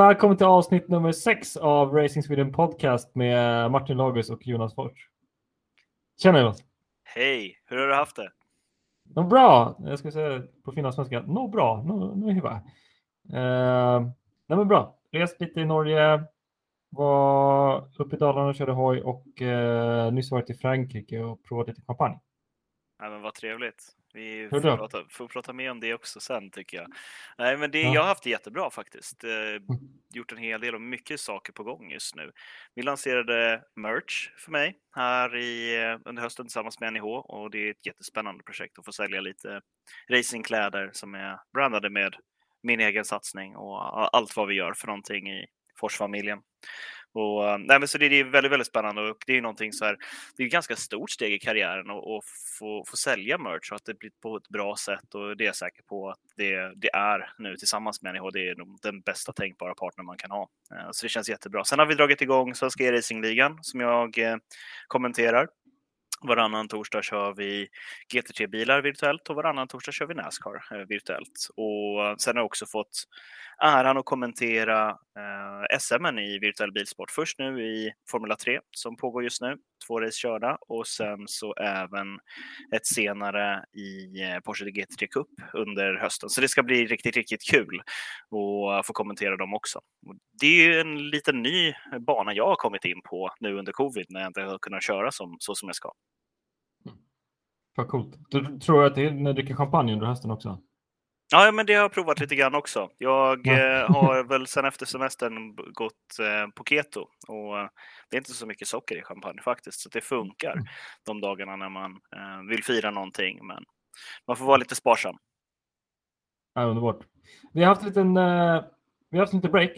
välkommen till avsnitt nummer sex av Racing Sweden Podcast med Martin Lagus och Jonas Fors. Tjena Jonas! Hej! Hur har du haft det? Nå bra! Jag ska säga på fina svenska, nå bra, nå, nå hyvä. Uh, nej men bra, rest lite i Norge, var uppe i Dalarna och körde hoj och uh, nyss varit i Frankrike och provat lite champagne. Ja, men vad trevligt. Vi får prata, får prata, mer om det också sen tycker jag. Nej, men det, ja. Jag har haft det jättebra faktiskt. Eh, mm. gjort en hel del och mycket saker på gång just nu. Vi lanserade merch för mig här i, eh, under hösten tillsammans med NIH och det är ett jättespännande projekt att få sälja lite racingkläder som är brandade med min egen satsning och allt vad vi gör för någonting i Forsfamiljen. Och, eh, nej, men så det, är väldigt, väldigt spännande och det är någonting så här, det är ett ganska stort steg i karriären att få, få sälja merch och att det blir på ett bra sätt och det är jag säker på att det, det är nu tillsammans med NIH. Det är den bästa tänkbara partner man kan ha. Eh, så det känns jättebra. Sen har vi dragit igång Svenska e-racingligan som jag eh, kommenterar. Varannan torsdag kör vi GT3-bilar virtuellt och varannan torsdag kör vi Nascar eh, virtuellt. Och sen har jag också fått äran att kommentera eh, SM i virtuell bilsport. Först nu i Formula 3 som pågår just nu, två race körda och sen så även ett senare i eh, Porsche GT3 Cup under hösten. Så det ska bli riktigt, riktigt kul att få kommentera dem också. Det är en liten ny bana jag har kommit in på nu under covid när jag inte har kunnat köra som, så som jag ska. Mm. Vad coolt. Du tror att det är när du dricker champagne under hösten också? Ja, men det har jag provat lite grann också. Jag eh, har väl sen efter semestern gått eh, på keto och eh, det är inte så mycket socker i champagne faktiskt, så det funkar mm. de dagarna när man eh, vill fira någonting. Men man får vara lite sparsam. Ja, underbart. Vi har haft en liten eh, vi har haft lite break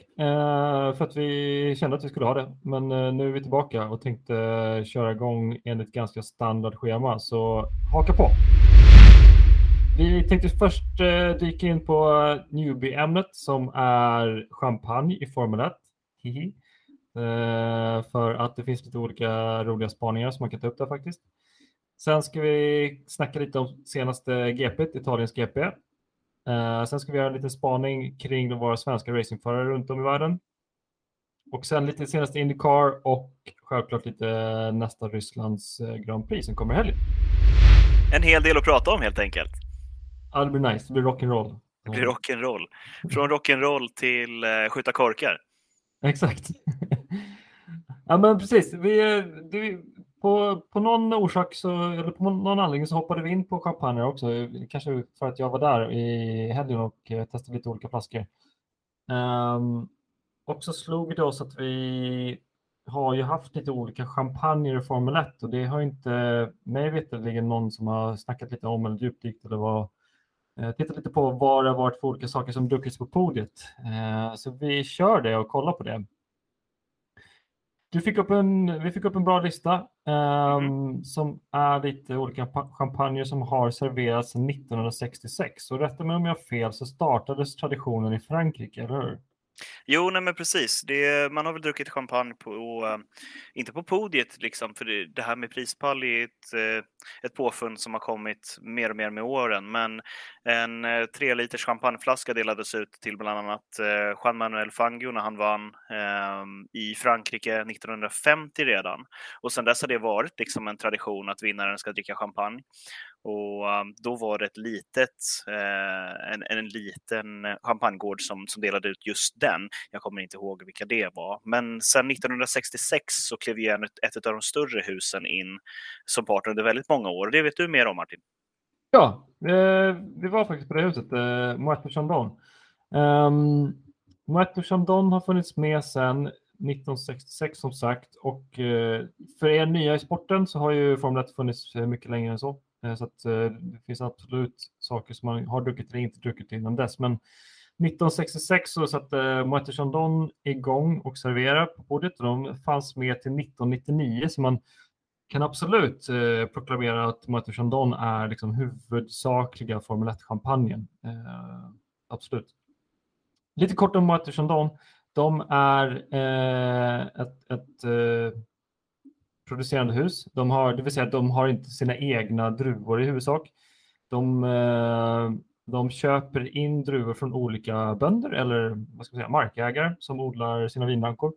för att vi kände att vi skulle ha det. Men nu är vi tillbaka och tänkte köra igång enligt ganska standard schema. Så haka på! Vi tänkte först eh, dyka in på newbie-ämnet som är champagne i Formel 1. Hihi. Eh, för att det finns lite olika roliga spaningar som man kan ta upp där faktiskt. Sen ska vi snacka lite om senaste GP, Italiens GP. Uh, eh, sen ska vi göra en liten spaning kring våra svenska racingförare runt om i världen. Och sen lite senaste Indycar och självklart lite nästa Rysslands eh, Grand Prix som kommer i helgen. En hel del att prata om helt enkelt. Ja, det blir nice. Det blir rock'n'roll. Det blir rock'n'roll. Från rock'n'roll till uh, skjuta korkar. Exakt. ja, men precis. Vi, det, på, på någon orsak så, eller på någon anledning så hoppade vi in på champagne också. Kanske för att jag var där i helgen och eh, testade lite olika flaskor. Um, och så slog det oss att vi har ju haft lite olika champagner i Formel 1 och det har inte mig veterligen någon som har snackat lite om eller djupdykt eller vad eh, tittat lite på vad det har varit för olika saker som druckits på podiet. Uh, så vi kör det och kollar på det. Du fick upp en, vi fick upp en bra lista mm. som är lite olika champagner som har serverats sedan 1966. Och rätta mig om jag har fel så startades traditionen i Frankrike, eller hur? Jo, nej men precis. Det, man har väl druckit champagne på, och, eh, inte på podiet liksom, för det, det här med prispall är ett, eh, ett påfund som har kommit mer och mer med åren. Men en eh, tre liters champagneflaska delades ut till bland annat uh, Juan Manuel Fangio när han vann eh, i Frankrike 1950 redan. Och sedan dess har det varit liksom en tradition att vinnaren ska dricka champagne. Och um, då var det ett litet, eh, en, en liten champagnegård som, som delade ut just den. Jag kommer inte ihåg vilka det var. Men sedan 1966 så klev ju ett, ett av de större husen in som partner under väldigt många år. Det vet du mer om Martin? Ja, eh, det vi var faktiskt på det huset, eh, Moët Chandon. Ehm, um, Moët Chandon har funnits med sedan 1966 som sagt och eh, för er nya i sporten så har ju Formel 1 funnits mycket längre än så. Eh, så att eh, det finns absolut saker som man har druckit eller inte druckit innan dess. Men 1966 så satte eh, Moët Chandon igång och serverade på bordet och de fanns med till 1999 så man kan absolut eh, proklamera att Moët Chandon är liksom huvudsakliga Formel 1-champagnen. Eh, absolut. Lite kort om Moët Chandon. De är eh, ett, ett producerande hus. De har, det vill säga att de har inte sina egna druvor i huvudsak. De eh, de köper in druvor från olika bönder eller vad ska säga, markägare som odlar sina vinrankor.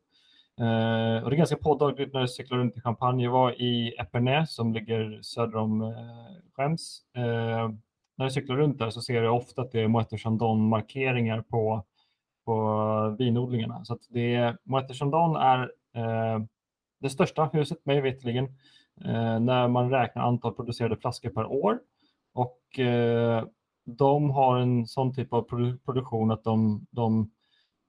Eh, och det är ganska påtagligt när jag cyklar runt i Champagne. Jag var i Epernay som ligger söder om eh, Schems. När jag cyklar runt där så ser jag ofta att det är Moët Chandon-markeringar på, på vinodlingarna. Så att det är, Moët Chandon är eh, det största huset mig veterligen eh, när man räknar antal producerade flaskor per år. Och eh, de har en sån typ av produktion att de, de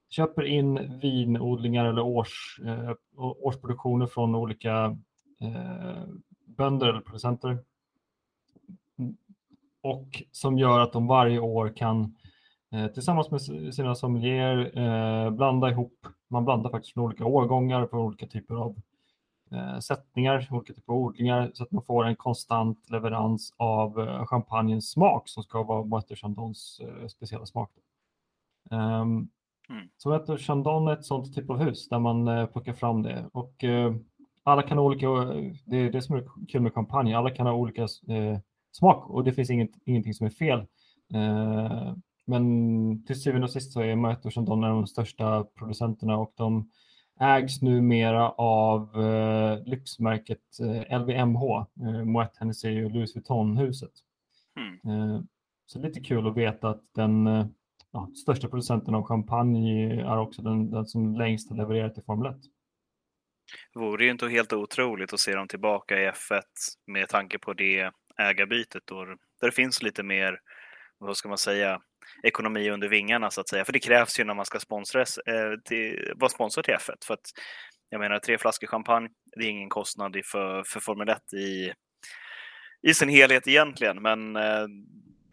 köper in vinodlingar eller års, eh, årsproduktioner från olika eh, bönder eller producenter. Och som gör att de varje år kan eh, tillsammans med sina sommelierer eh, blanda ihop, man blandar faktiskt från olika årgångar på olika typer av eh, sättningar, olika typer av odlingar så att man får en konstant leverans av eh, champagnens smak som ska vara Moët Chandons eh, speciella smak. Um, mm. Så Moët Chandon är ett sånt typ av hus där man eh, plockar fram det och eh, alla kan ha olika, det är det som är kul med champagne, alla kan ha olika eh, smak och det finns inget, ingenting som är fel. Eh, men till syvende och sist så är Moët Chandon de största producenterna och de ägs numera av eh, lyxmärket eh, LVMH, eh, Moet Hennessy och Louis Vuitton-huset. Mm. Eh, så lite kul att veta att den eh, ja, största producenten av champagne är också den, den som längst har levererat till Formel 1. Det vore ju inte helt otroligt att se dem tillbaka i F1 med tanke på det ägarbytet då, där det finns lite mer, vad ska man säga, ekonomi under vingarna så att säga. För det krävs ju när man ska sponsra, eh, till, vara sponsor till F1. För att, jag menar, tre flaskor champagne, det är ingen kostnad för, för Formel 1 i, i sin helhet egentligen, men eh,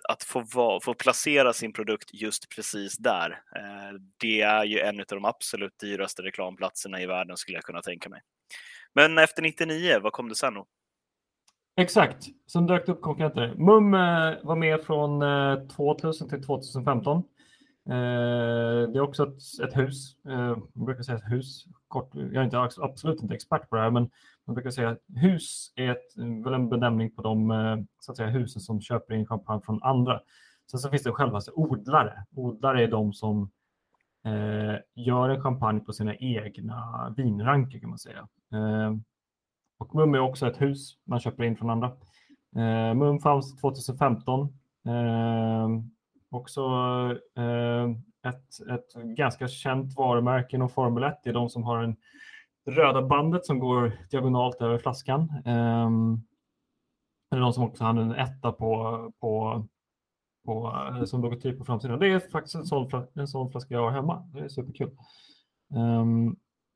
att få, va, få placera sin produkt just precis där, eh, det är ju en av de absolut dyraste reklamplatserna i världen skulle jag kunna tänka mig. Men efter 99, vad kom det sen då? Exakt, som dök upp konkurrenter. MUM eh, var med från eh, 2000 till 2015. Eh, det är också ett, ett hus. Eh, man brukar säga ett hus. Kort, jag är inte, absolut inte expert på det här, men man brukar säga att hus är ett, väl en benämning på de eh, så att säga, husen som köper in champagne från andra. Sen så finns det självaste odlare. Odlare är de som eh, gör en champagne på sina egna vinranker kan man säga. Eh, och MUM är också ett hus man köper in från andra. Eh, MUM fanns 2015. Eh, också eh, ett, ett ganska känt varumärke inom Formel 1. Det är de som har en röda bandet som går diagonalt över flaskan. Eh, eller de som också hade en etta på, på, på, eh, som logotyp på framsidan. Det är faktiskt en sån, en sån flaska jag har hemma. Det är superkul. Um,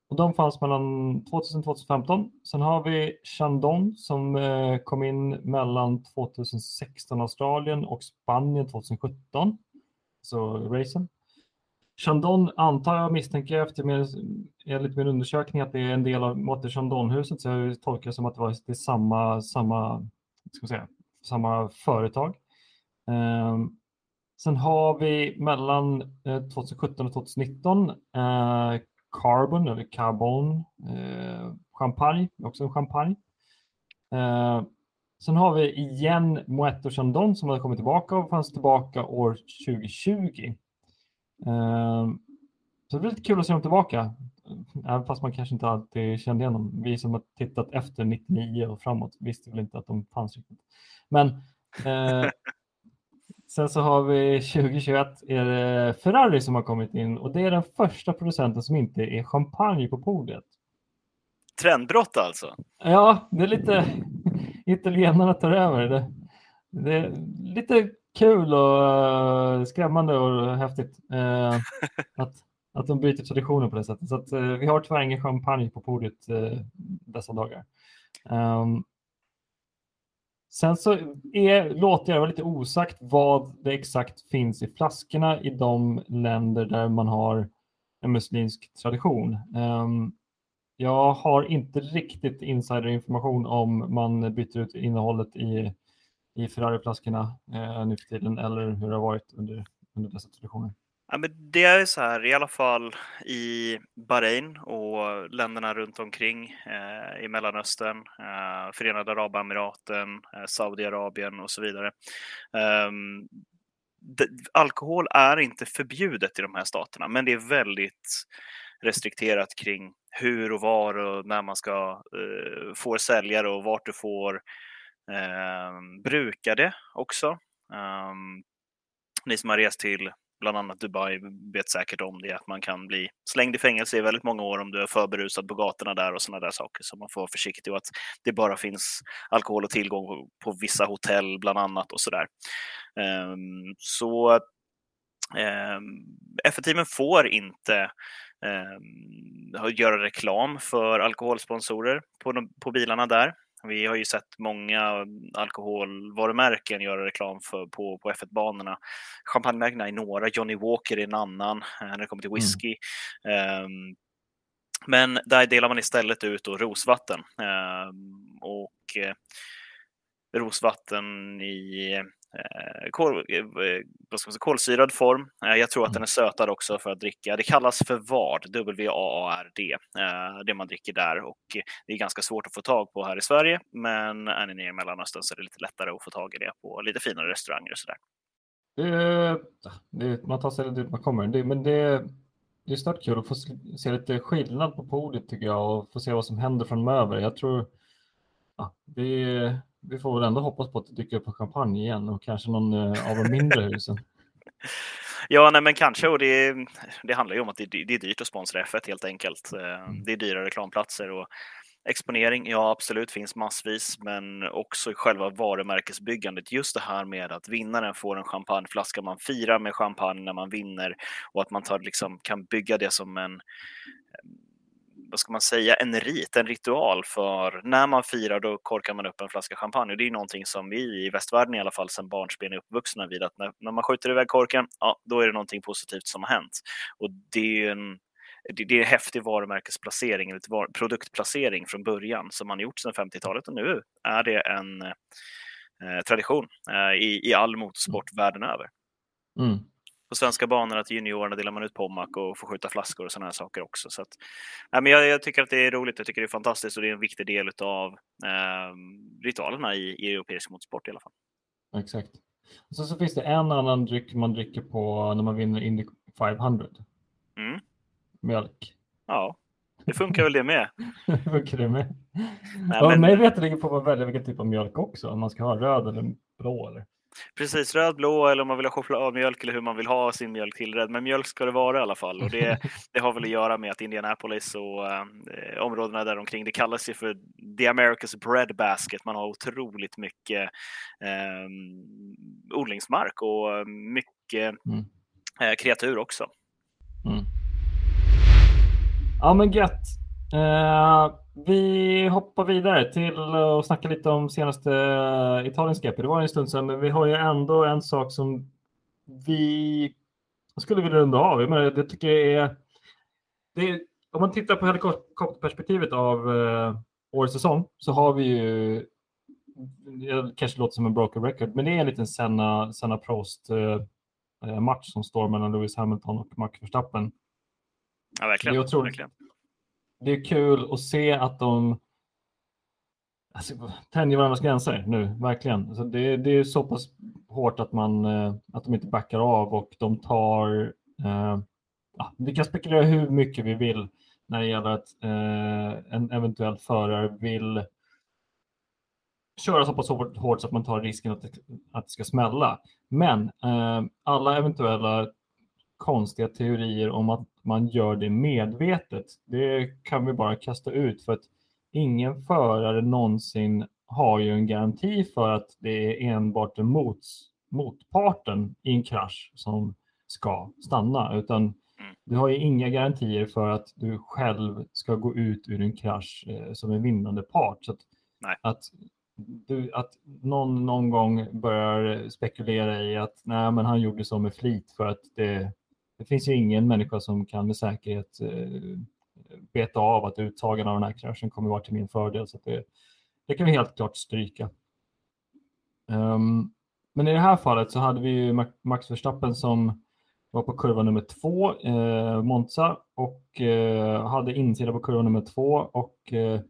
och de fanns mellan 2000 och 2015. Sen har vi Chandon som eh, kom in mellan 2016 Australien och Spanien 2017. Så racen. Chandon antar jag misstänker efter med, enligt min undersökning att det är en del av Motte Chandon-huset så jag tolkar det som att det var det samma, samma, ska säga, samma företag. Um, sen har vi mellan eh, 2017 och 2019 Carbon eller Carbon eh, champagne, också en champagne. Eh, sen har vi igen Moët Chandon som har kommit tillbaka och fanns tillbaka år 2020. Eh, så det blir lite kul att se dem tillbaka, även fast man kanske inte alltid kände igen dem. Vi som har tittat efter 99 och framåt visste väl inte att de fanns riktigt. Men eh, Sen så har vi 2021 är det Ferrari som har kommit in och det är den första producenten som inte är champagne på podiet. Trendbrott alltså? Ja, det är lite italienarna tar över. Det, det är lite kul och uh, skrämmande och häftigt uh, att, att de byter traditioner på det sättet. Så att, uh, vi har tyvärr ingen champagne på podiet dessa dagar. Um, Sen så är, låter jag vara lite osagt vad det exakt finns i flaskorna i de länder där man har en muslimsk tradition. Um, jag har inte riktigt insiderinformation om man byter ut innehållet i, i Ferrari-flaskorna eh, nu för tiden eller hur det har varit under, under dessa traditioner. Ja, men det är så här, i alla fall i Bahrain och länderna runt omkring eh, i Mellanöstern, eh, Förenade Arabemiraten, eh, Saudiarabien och så vidare. Um, alkohol är inte förbjudet i de här staterna, men det är väldigt restrikterat kring hur och var och när man ska eh, få sälja det och vart du får eh, bruka det också. Um, ni som har rest till bland annat Dubai vet säkert om det, att man kan bli slängd i fängelse i väldigt många år om du är för berusad på gatorna där och sådana där saker. Så man får vara försiktig och att det bara finns alkohol och tillgång på vissa hotell bland annat och sådär. Um, så ehm, um, F-teamen får inte um, göra reklam för alkoholsponsorer på, på bilarna där. Vi har ju sett många alkoholvarumärken göra reklam för, på, på F1-banorna. Champagnemärkena är några, Johnny Walker är en annan eh, när det kommer till mm. whisky. Mm. Um, men där delar man istället ut då rosvatten. Um, och eh, rosvatten i kol, eh, ska man säga, kolsyrad form. Eh, jag tror att den är sötad också för att dricka. Det kallas för VARD, W-A-A-R-D, det man dricker där och det är ganska svårt att få tag på här i Sverige. Men är ni nere i Mellanöstern så är det lite lättare att få tag i det på lite finare restauranger och sådär. Det, det, man tar sig dit man kommer, det, men det, det är stört kul att få se lite skillnad på podiet tycker jag och få se vad som händer framöver. Jag tror ja, det, vi får väl ändå hoppas på att det dyker upp en champagne igen och kanske någon eh, av de mindre husen. Ja, nej, men kanske. Och det, det handlar ju om att det, det är dyrt att sponsra F1 helt enkelt. Eh, mm. Det är dyra reklamplatser och exponering, ja absolut finns massvis, men också själva varumärkesbyggandet. Just det här med att vinnaren får en champagneflaska, man firar med champagne när man vinner och att man tar, liksom, kan bygga det som en vad ska man säga, en rit, en ritual för när man firar då korkar man upp en flaska champagne och det är någonting som vi i västvärlden i alla fall sedan barnsben är uppvuxna vid att när, när man skjuter iväg korken, ja då är det någonting positivt som har hänt. Och det är en det är en häftig varumärkesplacering, produktplacering från början som man gjort sedan 50-talet och nu är det en eh, tradition eh, i, i all motorsport mm. världen över. Mm på svenska banor att juniorerna delar man ut Pommac och får skjuta flaskor och sådana här saker också. Så att, ja, men jag, jag, tycker att det är roligt, jag tycker det är fantastiskt och det är en viktig del av eh, ritualerna i, i europeisk motorsport i alla fall. Exakt. Och så, så finns det en annan dryck man dricker på när man vinner Indy 500. Mm. Mjölk. Ja, det funkar väl det med. funkar det med? Nej, men... Mig veterligen får man välja vilken typ av mjölk också, om man ska ha röd eller blå. Eller? Precis, röd, blå eller om man vill ha chokladmjölk eller hur man vill ha sin mjölk tillredd. Men mjölk ska det vara i alla fall och det, det har väl att göra med att Indianapolis och eh, områdena där omkring, det kallas ju för the America's bread basket. Man har otroligt mycket eh, odlingsmark och mycket mm. eh, kreatur också. Mm. Ja men gött. Uh, vi hoppar vidare till att snacka lite om senaste Italiens GP. Det var en stund sedan, men vi har ju ändå en sak som vi skulle vilja runda av. Jag, menar, jag tycker det är, det är, om man tittar på helikopterperspektivet av uh, årets säsong så har vi ju, det kanske låter som en broken record, men det är en liten Senna, Senna Prost uh, match som står mellan Lewis Hamilton och Max Verstappen. Ja, verkligen. Det är otroligt, verkligen det är kul att se att de alltså, tänjer varandras gränser nu, verkligen. Alltså det, det är så pass hårt att, man, eh, att de inte backar av och de tar... Eh, ja, vi kan spekulera hur mycket vi vill när det gäller att eh, en eventuell förare vill köra så pass hårt så att man tar risken att det, att det ska smälla. Men eh, alla eventuella konstiga teorier om att man gör det medvetet. Det kan vi bara kasta ut för att ingen förare någonsin har ju en garanti för att det är enbart mots, motparten i en krasch som ska stanna, utan mm. du har ju inga garantier för att du själv ska gå ut ur en krasch eh, som en vinnande part. Så att, att, du, att någon någon gång börjar spekulera i att nej, men han gjorde så med flit för att det det finns ju ingen människa som kan med säkerhet eh, beta av att uttagen av den här kraschen kommer vara till min fördel. Så det, det kan vi helt klart stryka. Um, men i det här fallet så hade vi ju Max Verstappen som var på kurva nummer två, eh, Monza, och eh, hade insida på kurva nummer två och eh,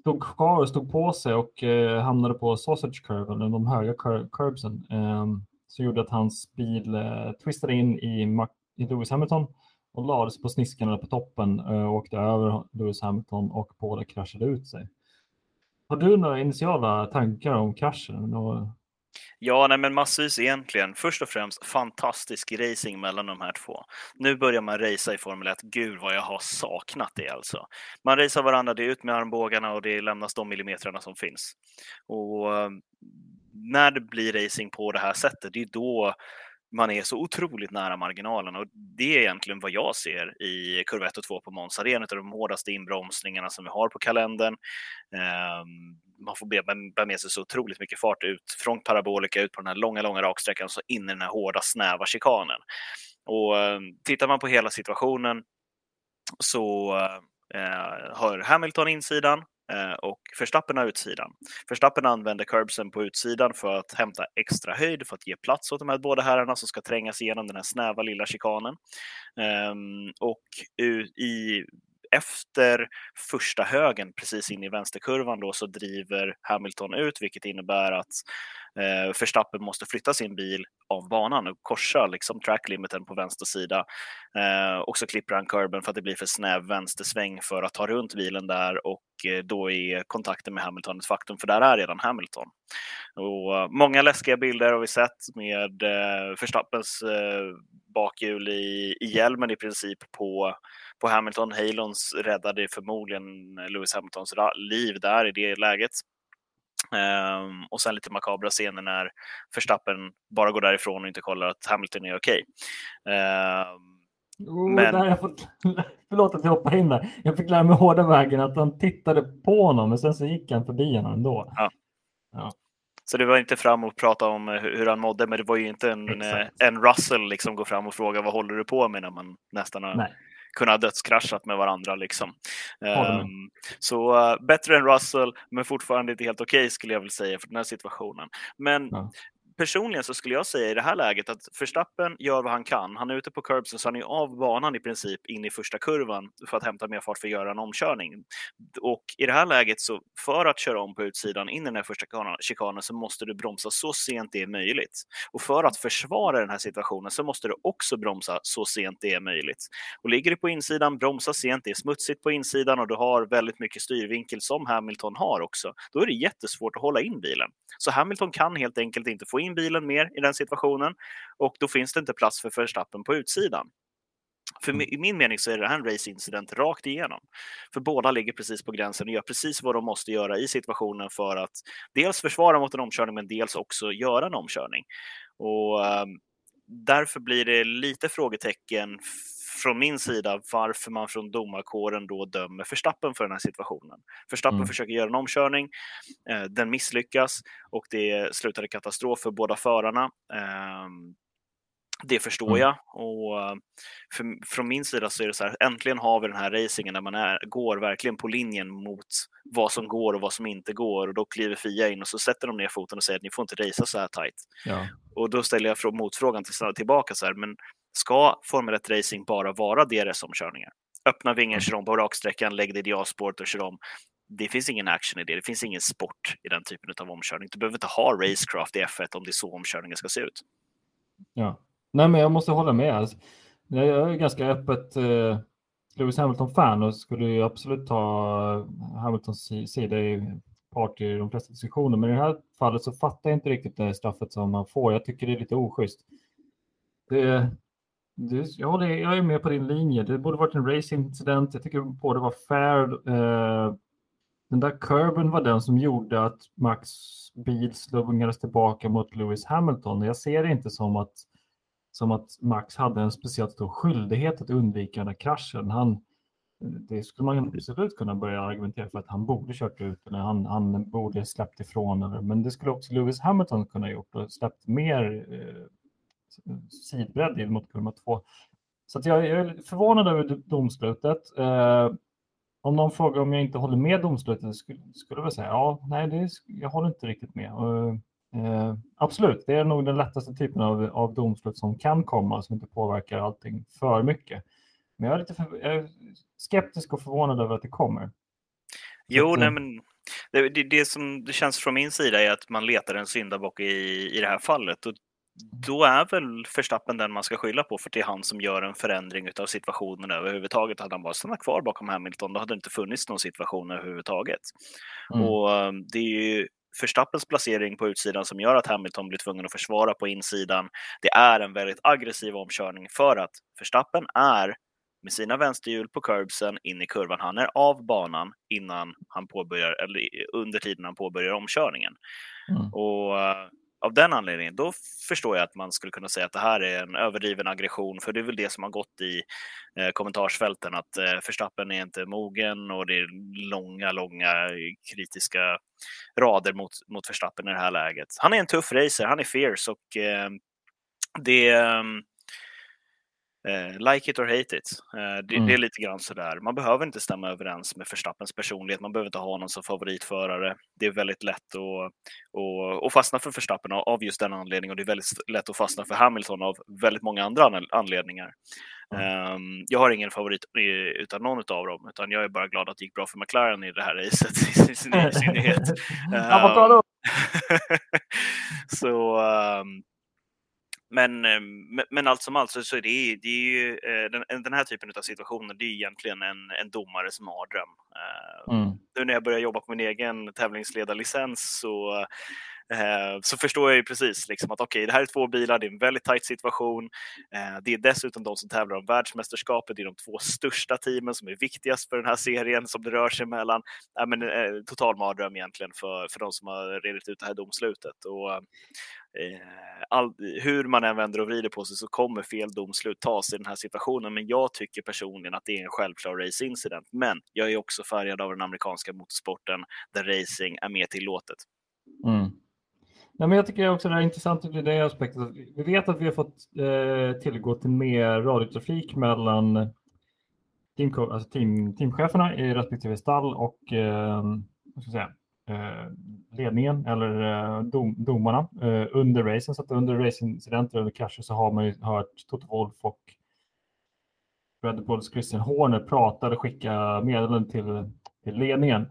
stod kvar och stod på sig och eh, hamnade på sausage curven, de höga cur curbsen. eh, som gjorde att hans bil eh, twistade in i, i Lewis Hamilton och lades på sniskarna på toppen eh, och åkte över Lewis Hamilton och båda kraschade ut sig. Har du några initiala tankar om kraschen? Och... Ja, nej, men massvis egentligen. Först och främst fantastisk racing mellan de här två. Nu börjar man racea i Formel 1. Gud vad jag har saknat det alltså. Man racear varandra, det är ut med armbågarna och det lämnas de millimetrarna som finns. Och eh, när det blir racing på det här sättet, det är då man är så otroligt nära marginalen och det är egentligen vad jag ser i kurva 1 och 2 på Måns Arena, av de hårdaste inbromsningarna som vi har på kalendern. Ehm, man får bära med sig så otroligt mycket fart ut från parabolika ut på den här långa, långa raksträckan så in i den här hårda, snäva chikanen. Och ehm, tittar man på hela situationen så eh, har Hamilton insidan, Eh, och Verstappen har utsidan. Verstappen använder curbsen på utsidan för att hämta extra höjd för att ge plats åt de här båda herrarna som ska trängas igenom den här snäva lilla chikanen. Ehm, och i efter första högen precis in i vänsterkurvan då så driver Hamilton ut, vilket innebär att eh, Verstappen måste flytta sin bil av banan och korsa liksom tracklimiten på vänster sida. Eh, och så klipper han kurben för att det blir för snäv vänstersväng för att ta runt bilen där och eh, då är kontakten med Hamilton ett faktum, för där är redan Hamilton. Och, uh, många läskiga bilder har vi sett med eh, Verstappens eh, bakhjul i, i hjälmen i princip på på Hamilton. Halons räddade förmodligen Lewis Hamiltons liv där i det läget. Um, och sen lite makabra scener när Verstappen bara går därifrån och inte kollar att Hamilton är okej. Okay. Um, oh, men... där jag fått... Förlåt att jag hoppar in där. Jag fick lära mig hårda vägen att han tittade på honom, men sen så gick han förbi honom ändå. Ja. ja. Så det var inte fram och prata om eh, hur han mådde, men det var ju inte en, eh, en Russell liksom gå fram och fråga vad håller du på med när man nästan har Nej kunna ha dödskraschat med varandra. Liksom. Um, så uh, bättre än Russell, men fortfarande inte helt okej okay, skulle jag vilja säga för den här situationen. Men ja personligen så skulle jag säga i det här läget att Verstappen gör vad han kan. Han är ute på curbsen så han är av banan i princip in i första kurvan för att hämta mer fart för att göra en omkörning. Och i det här läget så för att köra om på utsidan in i den här första chikanen så måste du bromsa så sent det är möjligt. Och för att försvara den här situationen så måste du också bromsa så sent det är möjligt. Och ligger du på insidan, bromsa sent, det är smutsigt på insidan och du har väldigt mycket styrvinkel som Hamilton har också. Då är det jättesvårt att hålla in bilen. Så Hamilton kan helt enkelt inte få in bilen mer i den situationen och då finns det inte plats för Verstappen på utsidan. För mm. i min mening så är det här en race-incident rakt igenom. För båda ligger precis på gränsen och gör precis vad de måste göra i situationen för att dels försvara mot en omkörning men dels också göra en omkörning. Och um, därför blir det lite frågetecken från min sida varför man från domarkåren då dömer Förstappen för den här situationen. Förstappen mm. försöker göra en omkörning, eh, den misslyckas och det slutar i katastrof för båda förarna. Eh, det förstår mm. jag och eh, för, från min sida så är det så här, äntligen har vi den här racingen där man är, går verkligen på linjen mot vad som går och vad som inte går och då kliver Fia in och så sätter de ner foten och säger att ni får inte racea så här tajt. Ja. Och då ställer jag motfrågan till, tillbaka så här, men Ska Formel 1 racing bara vara DRS-omkörningar? Öppna vingar, mm. kör om på raksträckan, lägg dig i dialspåret och kör om. Det finns ingen action i det. Det finns ingen sport i den typen av omkörning. Du behöver inte ha racecraft i F1 om det är så omkörningen ska se ut. Ja, nej, men jag måste hålla med. Alltså, jag är ganska öppet eh, Lewis Hamilton-fan och skulle ju absolut ta Hamiltons sida i part i de flesta diskussioner. Men i det här fallet så fattar jag inte riktigt det straffet som man får. Jag tycker det är lite oschysst. Det, du, jag, håller, jag är med på din linje. Det borde varit en racingincident. Jag tycker både var fair. Eh, den där kurven var den som gjorde att Max bil slungades tillbaka mot Lewis Hamilton. Jag ser det inte som att, som att Max hade en speciellt stor skyldighet att undvika den där kraschen. Han, det skulle man absolut kunna börja argumentera för att han borde kört ut eller han, han borde släppt ifrån. Men det skulle också Lewis Hamilton kunna gjort och släppt mer eh, sidbredd mot kurva 2. Så jag, är förvånad över domslutet. Eh, om någon frågar om jag inte håller med domslutet skulle, skulle jag väl säga ja, nej, det, jag håller inte riktigt med. Eh, absolut, det är nog den lättaste typen av, av domslut som kan komma som inte påverkar allting för mycket. Men jag är lite för, jag är skeptisk och förvånad över att det kommer. Jo, att, nej, men det, det, det, som det känns från min sida är att man letar en syndabock i, i det här fallet. Och då är väl Verstappen den man ska skylla på för det är han som gör en förändring av situationen överhuvudtaget. Hade han bara stannat kvar bakom Hamilton då hade det inte funnits någon situation överhuvudtaget. Mm. Och um, det är ju Verstappens placering på utsidan som gör att Hamilton blir tvungen att försvara på insidan. Det är en väldigt aggressiv omkörning för att Verstappen är med sina vänsterhjul på curbsen in i kurvan. Han är av banan innan han påbörjar, eller under tiden han påbörjar omkörningen. Mm. Och uh, av den anledningen, då förstår jag att man skulle kunna säga att det här är en överdriven aggression, för det är väl det som har gått i eh, kommentarsfälten, att eh, Förstappen är inte mogen och det är långa, långa kritiska rader mot, mot Förstappen i det här läget. Han är en tuff racer, han är fierce och eh, det ehm, Eh, like it or hate it. Eh, det, mm. det, är lite grann sådär. Man behöver inte stämma överens med Förstappens personlighet. Man behöver inte ha någon som favoritförare. Det är väldigt lätt att, att, att fastna för Förstappen av just den anledningen och det är väldigt lätt att fastna för Hamilton av väldigt många andra anledningar. Mm. Um, jag har ingen favorit utan någon av dem, utan jag är bara glad att det gick bra för McLaren i det här racet i synnerhet. um, så um, men, eh, men allt som allt så, är det, det är ju, eh, den, den, här typen av situationer, det är egentligen en, en domares mardröm. Eh, mm. Nu när jag börjar jobba på min egen tävlingsledarlicens så Eh, så förstår jag ju precis liksom att okej, okay, det här är två bilar, det är en väldigt tight situation. Eh, det är dessutom de som tävlar om världsmästerskapet, det är de två största teamen som är viktigast för den här serien som det rör sig mellan. Äh, men, eh, total mardröm egentligen för, för de som har redit ut det här domslutet. Och, Eh, all, hur man än vänder och vrider på sig så kommer fel domslut tas i den här situationen. Men jag tycker personligen att det är en självklar racingincident. Men jag är också färgad av den amerikanska motorsporten där racing är mer tillåtet. Mm. Nej, men jag tycker också det är intressant ur det aspektet. Vi vet att vi har fått eh, tillgå till mer radiotrafik mellan team, alltså team, teamcheferna i respektive stall och eh, vad ska jag säga, Eh, ledningen eller eh, dom, domarna eh, under racen. Så att under racingincidenter eller krascher så har man ju hört Toto Wolff och Red Bulls Christian Horner prata eller skicka meddelanden till, till ledningen.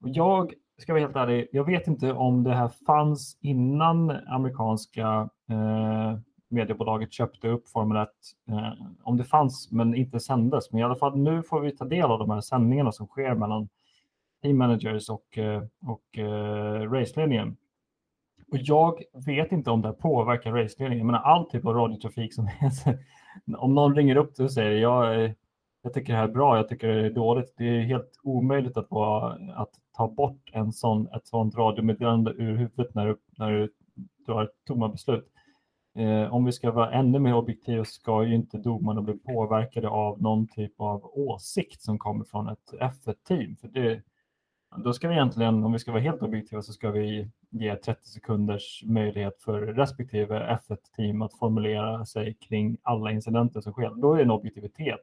Och jag ska vara helt ärlig, jag vet inte om det här fanns innan amerikanska eh, mediebolaget köpte upp Formel 1. Eh, om det fanns men inte sändes. Men i alla fall nu får vi ta del av de här sändningarna som sker mellan team managers och, eh, och eh, raceledningen. Och jag vet inte om det påverkar raceledningen. Jag menar all typ av radiotrafik som är, om någon ringer upp och säger jag, eh, jag tycker det här är bra, jag tycker det är dåligt. Det är helt omöjligt att, vara, att ta bort en sån, ett sånt radiomeddelande ur huvudet när du, när du drar tomma beslut. Eh, om vi ska vara ännu mer objektiva ska ju inte domarna bli påverkade av någon typ av åsikt som kommer från ett F1-team. För det, då ska vi egentligen, om vi ska vara helt objektiva, så ska vi ge 30 sekunders möjlighet för respektive F1-team att formulera sig kring alla incidenter som sker. Då är det en objektivitet.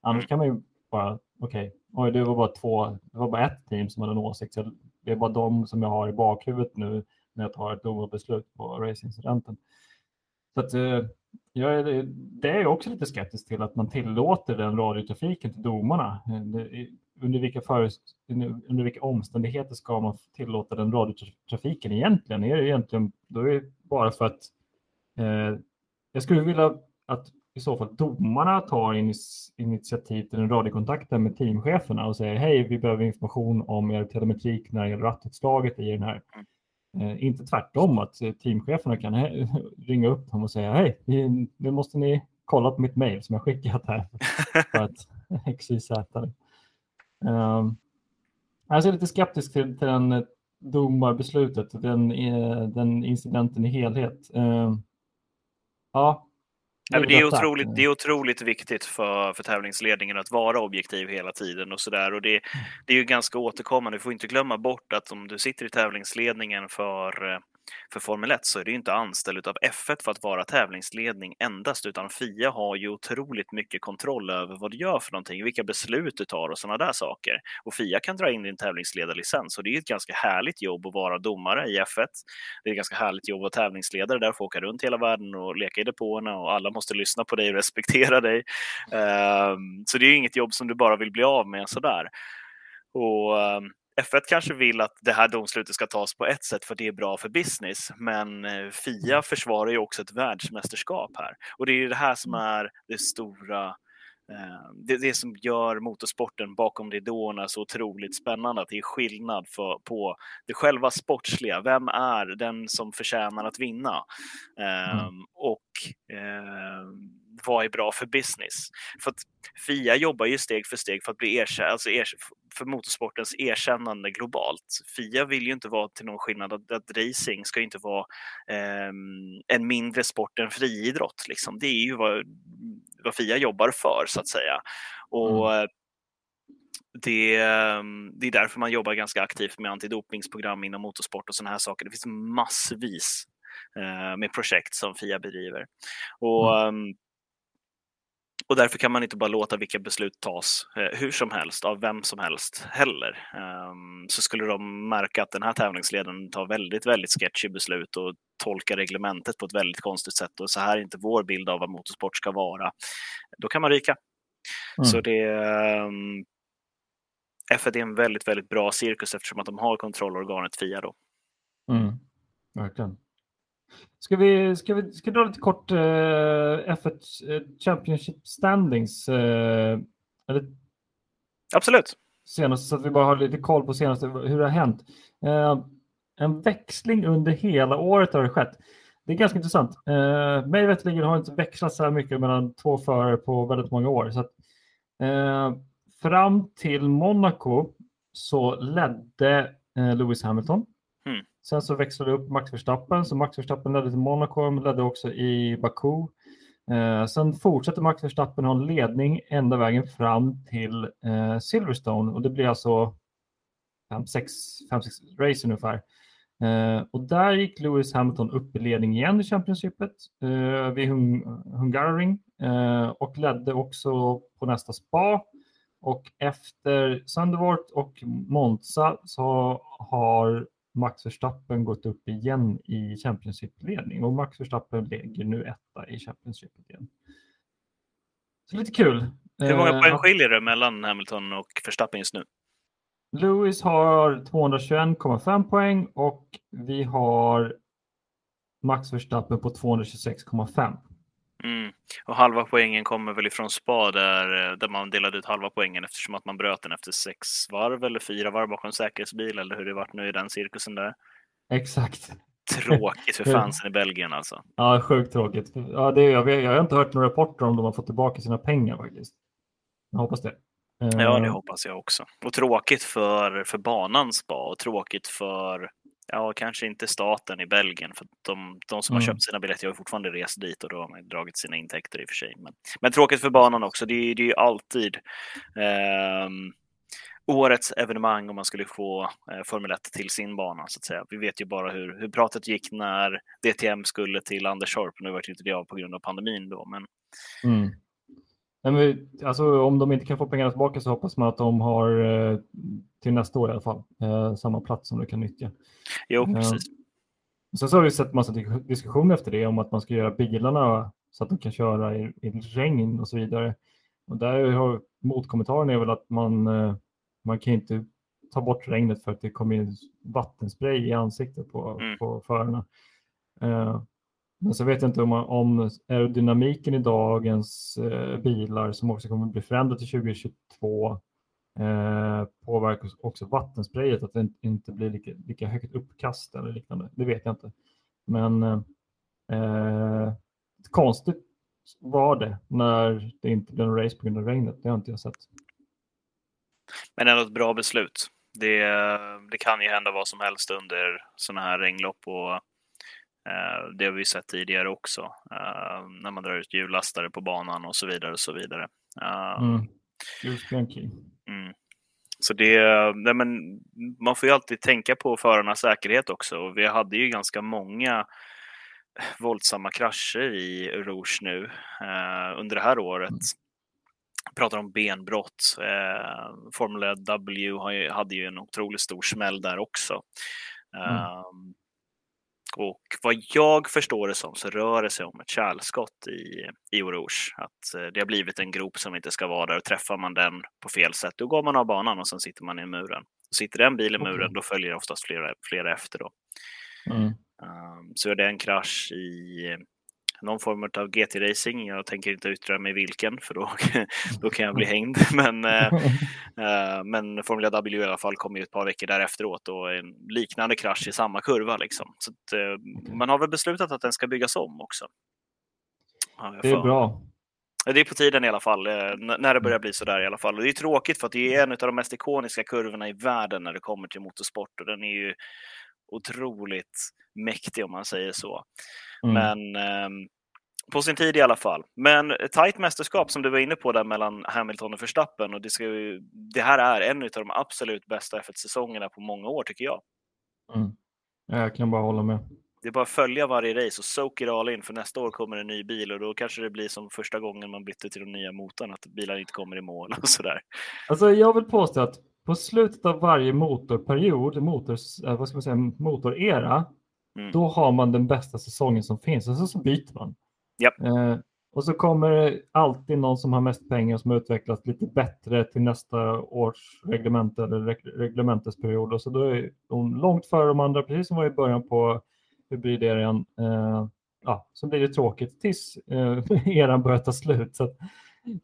Annars kan man ju bara, okej, okay, det var bara två, det var bara ett team som hade en åsikt, så det är bara de som jag har i bakhuvudet nu när jag tar ett domarbeslut på racingincidenten. Så att, eh, jag är, det är jag också lite skeptisk till att man tillåter den radiotrafiken till domarna eh, under vilka, för, under vilka omständigheter ska man tillåta den radiotrafiken egentligen? Är det egentligen då är det bara för att eh, jag skulle vilja att i så fall domarna tar initiativ till en radiokontakt med teamcheferna och säger hej, vi behöver information om er telemetrik när det gäller rattutslaget i den här. Eh, inte tvärtom att teamcheferna kan ringa upp dem och säga hej, nu måste ni kolla på mitt mejl som jag skickat här för att XYZ. Uh, jag är lite skeptisk till, till den domarbeslutet, den, eh, den incidenten i helhet. Uh, ja, Nej, det, är otroligt, det är otroligt viktigt för, för tävlingsledningen att vara objektiv hela tiden och sådär. Och det, det är ju ganska återkommande. Vi får inte glömma bort att om du sitter i tävlingsledningen för eh, för Formel 1 så är det inte anställd av F1 för att vara tävlingsledning endast, utan FIA har ju otroligt mycket kontroll över vad du gör för någonting, vilka beslut du tar och sådana där saker. Och FIA kan dra in din tävlingsledarlicens och det är ett ganska härligt jobb att vara domare i F1. Det är ett ganska härligt jobb att vara tävlingsledare där, få åka runt hela världen och leka i depåerna och alla måste lyssna på dig och respektera dig. Ehm, så det är inget jobb som du bara vill bli av med sådär. Och ehm, F1 kanske vill att det här domslutet ska tas på ett sätt för det är bra för business, men eh, Fia försvarar ju också ett världsmästerskap här. Och det är det här som är det stora Eh, det, det som gör motorsporten bakom ridåerna så otroligt spännande, att det är skillnad för, på det själva sportsliga. Vem är den som förtjänar att vinna? Mm. Um, och um, vad är bra för business? För att Fia jobbar ju steg för steg för att bli erkänd, alltså för motorsportens erkännande globalt. Fia vill ju inte vara till någon skillnad att, att racing ska inte vara eh, en mindre sport än friidrott. Liksom. Det är ju vad, vad Fia jobbar för så att säga. Och mm. det, ehm, det är därför man jobbar ganska aktivt med antidopingsprogram inom motorsport och sådana här saker. Det finns massvis eh, med projekt som Fia bedriver. Och, mm. Ehm, och därför kan man inte bara låta vilka beslut tas eh, hur som helst av vem som helst heller. Um, så skulle de märka att den här tävlingsledaren tar väldigt, väldigt sketchy beslut och tolkar reglementet på ett väldigt konstigt sätt och så här är inte vår bild av vad motorsport ska vara. Då kan man ryka. Mm. Så det um, F1 är en väldigt, väldigt bra cirkus eftersom att de har kontrollorganet FIA då. Mm. Verkligen. Ska vi, ska vi ska dra lite kort eh, F1 eh, Championship standings? Eh, eller? Absolut. Senast, så att vi bara har lite koll på senaste, hur det har hänt. Eh, en växling under hela året har det skett. Det är ganska intressant. Eh, mig veterligen har det inte växlat så här mycket mellan två förare på väldigt många år. Så att, eh, fram till Monaco så ledde eh, Lewis Hamilton Hmm. Sen så växlade det upp Max Verstappen, så Max Verstappen ledde till Monaco, men ledde också i Baku. Eh, sen fortsätter Max Verstappen ha en ledning ända vägen fram till eh, Silverstone och det blir alltså 5-6 race ungefär. Eh, och där gick Lewis Hamilton upp i ledning igen i Championshipet eh, vid Hung Hungaroring eh, och ledde också på nästa spa. Och efter Sandevort och Monza så har Max Verstappen gått upp igen i Championship-ledning och Max Verstappen ligger nu etta i Championship igen. Så lite kul. Hur många poäng eh, skiljer det mellan Hamilton och Verstappen just nu? Lewis har 221,5 poäng och vi har Max Verstappen på 226,5. Mm. Och halva poängen kommer väl ifrån spa där, eh, där man delade ut halva poängen eftersom att man bröt den efter sex varv eller fyra varv bakom säkerhetsbil eller hur det vart nu i den cirkusen där. Exakt. Tråkigt för fansen i Belgien alltså. Ja, sjukt tråkigt. Ja, det, jag, jag har inte hört några rapporter om de har fått tillbaka sina pengar faktiskt. Jag hoppas det. Ja, det eh. hoppas jag också. Och tråkigt för, för banans spa och tråkigt för Ja, kanske inte staten i Belgien, för de, de som mm. har köpt sina biljetter har fortfarande rest dit och då har man dragit sina intäkter i och för sig. Men, men tråkigt för banan också. Det, är, det är ju alltid eh, årets evenemang om man skulle få eh, Formel 1 till sin bana så att säga. Vi vet ju bara hur, hur pratet gick när DTM skulle till Anderstorp. Nu var det inte det av på grund av pandemin då, men mm. Men alltså, om de inte kan få pengarna tillbaka så hoppas man att de har eh, till nästa år i alla fall eh, samma plats som de kan nyttja. Jo, eh, precis. Sen så har vi sett massa diskussioner efter det om att man ska göra bilarna så att de kan köra i, i regn och så vidare. Och där har motkommentaren är väl att man, man kan inte ta bort regnet för att det kommer in vattenspray i ansiktet på, mm. på förarna. Men så vet jag inte om, om aerodynamiken i dagens eh, bilar som också kommer bli förändrat till 2022 eh, påverkar också vattensprayet, att det inte blir lika, lika högt uppkast eller liknande. Det vet jag inte. Men eh, konstigt var det när det inte blev en race på grund av regnet. Det har inte jag sett. Men ändå ett bra beslut. Det, det kan ju hända vad som helst under sådana här regnlopp och Eh, det har vi sett tidigare också eh, när man drar ut hjullastare på banan och så vidare och så vidare. Eh, mm. Mm. Så det, nej men, man får ju alltid tänka på förarnas säkerhet också. Vi hade ju ganska många våldsamma krascher i Rouge nu eh, under det här året. Jag pratar om benbrott. Eh, Formula W hade ju en otroligt stor smäll där också. Mm. Och vad jag förstår det som så rör det sig om ett kärlskott i, i Oroge. Att eh, det har blivit en grop som inte ska vara där och träffar man den på fel sätt då går man av banan och sen sitter man i muren. Sitter det en bil i muren då följer oftast flera, flera efter. Då. Mm. Um, så är det en krasch i någon form av GT-racing. Jag tänker inte yttra mig vilken för då, då kan jag bli hängd. Men, äh, men Formula W i alla fall kom ju ett par veckor därefteråt och en liknande krasch i samma kurva. Liksom. Så att, äh, man har väl beslutat att den ska byggas om också. Ja, det är bra. Det är på tiden i alla fall, när det börjar bli så där i alla fall. Och det är tråkigt för att det är en av de mest ikoniska kurvorna i världen när det kommer till motorsport och den är ju otroligt mäktig om man säger så. Mm. Men eh, på sin tid i alla fall. Men tajt mästerskap som du var inne på där mellan Hamilton och Verstappen och det, ska ju, det här är en av de absolut bästa F1-säsongerna på många år tycker jag. Mm. Jag kan bara hålla med. Det är bara att följa varje race och soak it all in för nästa år kommer en ny bil och då kanske det blir som första gången man bytte till de nya motorn att bilar inte kommer i mål och sådär. Alltså jag vill påstå att på slutet av varje motorperiod, motors, eh, vad ska man säga, motorera, mm. då har man den bästa säsongen som finns och så, så byter man. Yep. Eh, och så kommer det alltid någon som har mest pengar som utvecklas lite bättre till nästa års reglement eller reglementesperiod. Och så då är de långt före de andra, precis som var i början på hybrideran. Eh, ja, så blir det tråkigt tills eh, eran börjar ta slut. Så att,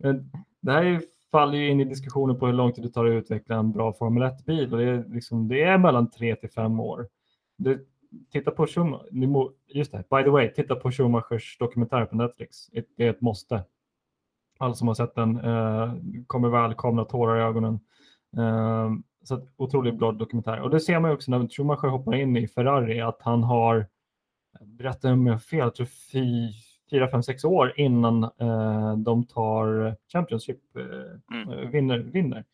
eh, det här är faller ju in i diskussionen på hur lång tid det tar att utveckla en bra Formel 1-bil och det är, liksom, det är mellan tre till fem år. Det, titta på Schumacher, just det, by the way, titta på Schumachers dokumentär på Netflix. Det är ett måste. Alla som har sett den eh, kommer välkomna tårar i ögonen. Eh, så att, otroligt bra dokumentär. Och det ser man också när Schumacher hoppar in i Ferrari att han har, berätta om jag har fel, jag tror fyra, fem, sex år innan eh, de tar Championship, eh, mm. vinner, vinner.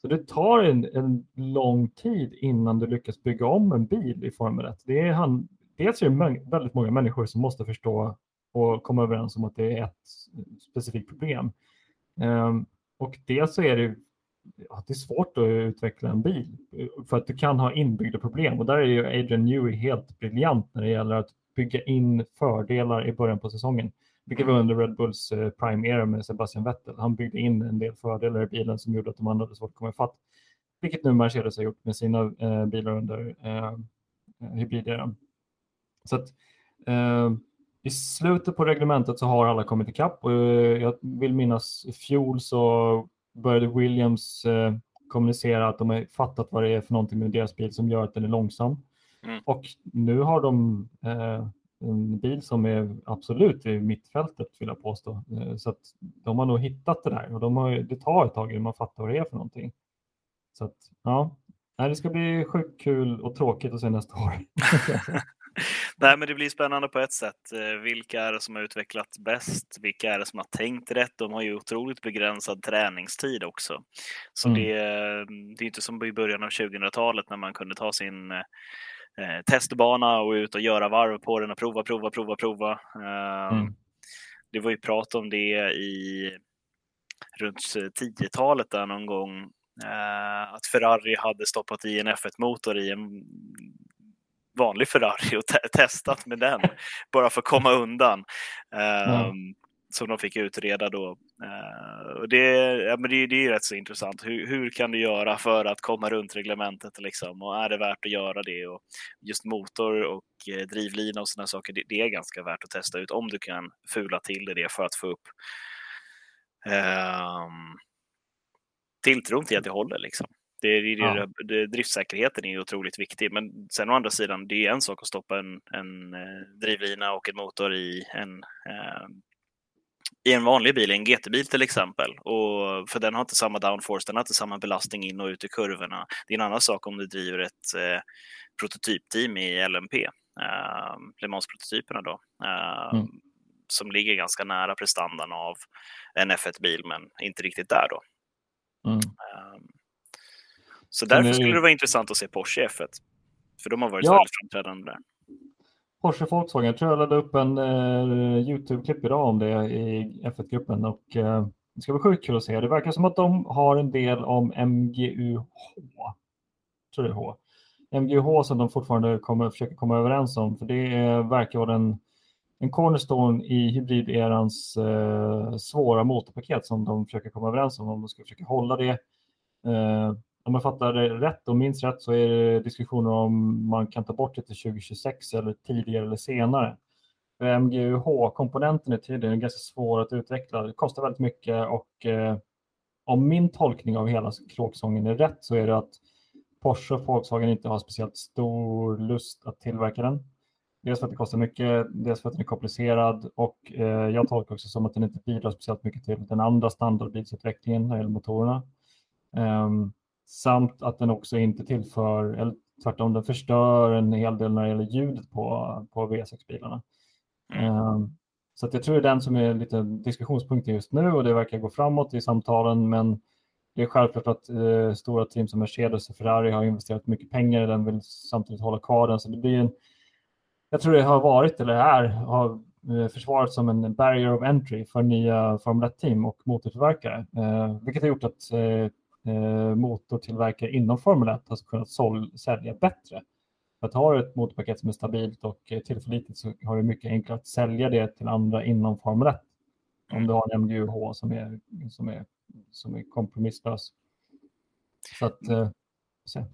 Så det tar en, en, lång tid innan du lyckas bygga om en bil i Formel 1. Det är han, dels är det väldigt många människor som måste förstå och komma överens om att det är ett specifikt problem. Um, och dels så är det, ja, det är svårt att utveckla en bil för att du kan ha inbyggda problem och där är ju Adrian Newey helt briljant när det gäller att bygga in fördelar i början på säsongen. Vilket var under Red Bulls eh, prime era med Sebastian Vettel. Han byggde in en del fördelar i bilen som gjorde att de andra hade svårt att komma ifatt. Vilket nu Mercedes har gjort med sina eh, bilar under eh, hybrideran. Så att, eh, i slutet på reglementet så har alla kommit ikapp och eh, jag vill minnas i fjol så började Williams eh, kommunicera att de har fattat vad det är för någonting med deras bil som gör att den är långsam. Mm. Och nu har de eh, en bil som är absolut i mittfältet vill jag påstå. Eh, så att de har nog hittat det där och de har, det tar ett tag innan man fattar vad det är för någonting. Så att ja, det ska bli sjukt kul och tråkigt att se nästa år. Nej, men det blir spännande på ett sätt. Eh, vilka är det som har utvecklat bäst? Vilka är det som har tänkt rätt? De har ju otroligt begränsad träningstid också. Så mm. det, det är inte som i början av 2000-talet när man kunde ta sin eh, testbana och ut och göra varv på den och prova, prova, prova, prova. Eh, mm. Det var ju prat om det i runt 10-talet där någon gång. Eh, att Ferrari hade stoppat i en F1-motor i en vanlig Ferrari och te testat med den bara för att komma undan. Mm som de fick utreda då. Uh, och det, ja, men det, det är rätt så intressant. Hur, hur kan du göra för att komma runt reglementet liksom? och är det värt att göra det? Och just motor och eh, drivlina och sådana saker, det, det, är ganska värt att testa ut om du kan fula till det för att få upp uh, tilltron till att det håller. Liksom. Det, det, ja. det, driftsäkerheten är otroligt viktig, men sen å andra sidan, det är en sak att stoppa en, en eh, drivlina och en motor i en eh, i en vanlig bil, en GT-bil till exempel. Och, för den har inte samma downforce, den har inte samma belastning in och ut i kurvorna. Det är en annan sak om du driver ett eh, prototypteam i LMP, eh, Le Mans-prototyperna då, eh, mm. som ligger ganska nära prestandan av en F1-bil, men inte riktigt där då. Mm. Eh, så därför skulle det vara intressant att se Porsche i F1, för de har varit ja. väldigt framträdande där. Porsche Volkswagen. Jag tror jag laddade upp en eh, Youtube-klipp idag om det i F1-gruppen och eh, det ska bli sjukt kul att se. Det verkar som att de har en del om MGUH. Jag tror det är H. MGUH som de fortfarande kommer, försöker komma överens om, för det är, verkar vara en, en cornerstone i hybriderans eh, svåra motorpaket som de försöker komma överens om, om de ska försöka hålla det. Eh, om jag fattar det rätt och minns rätt så är det diskussioner om man kan ta bort det till 2026 eller tidigare eller senare. MGUH-komponenten är tydligen ganska svår att utveckla. Det kostar väldigt mycket och eh, om min tolkning av hela kråksången är rätt så är det att Porsche och Volkswagen inte har speciellt stor lust att tillverka den. Dels för att det kostar mycket, dels för att den är komplicerad och eh, jag tolkar också som att den inte bidrar speciellt mycket till den andra standardbilsutvecklingen när det gäller motorerna. Um, samt att den också inte tillför, eller tvärtom, den förstör en hel del när det gäller ljudet på, på V6-bilarna. Mm. Um, så att jag tror det är den som är lite diskussionspunkten just nu och det verkar gå framåt i samtalen men det är självklart att eh, stora team som Mercedes och Ferrari har investerat mycket pengar i den vill samtidigt hålla kvar den. Så det blir en, jag tror det har varit, eller är, har eh, försvarat som en barrier of entry för nya Formel 1-team och motortillverkare. Eh, vilket har gjort att eh, eh motortillverkare inom Formel 1 har kunnat sål, sälja bättre. För att ha ett motorpaket som är stabilt och tillförlitligt så har det mycket enklare att sälja det till andra inom Formel 1. Om du har en MGUH som är, som är som är kompromisslös. Så att, eh, se.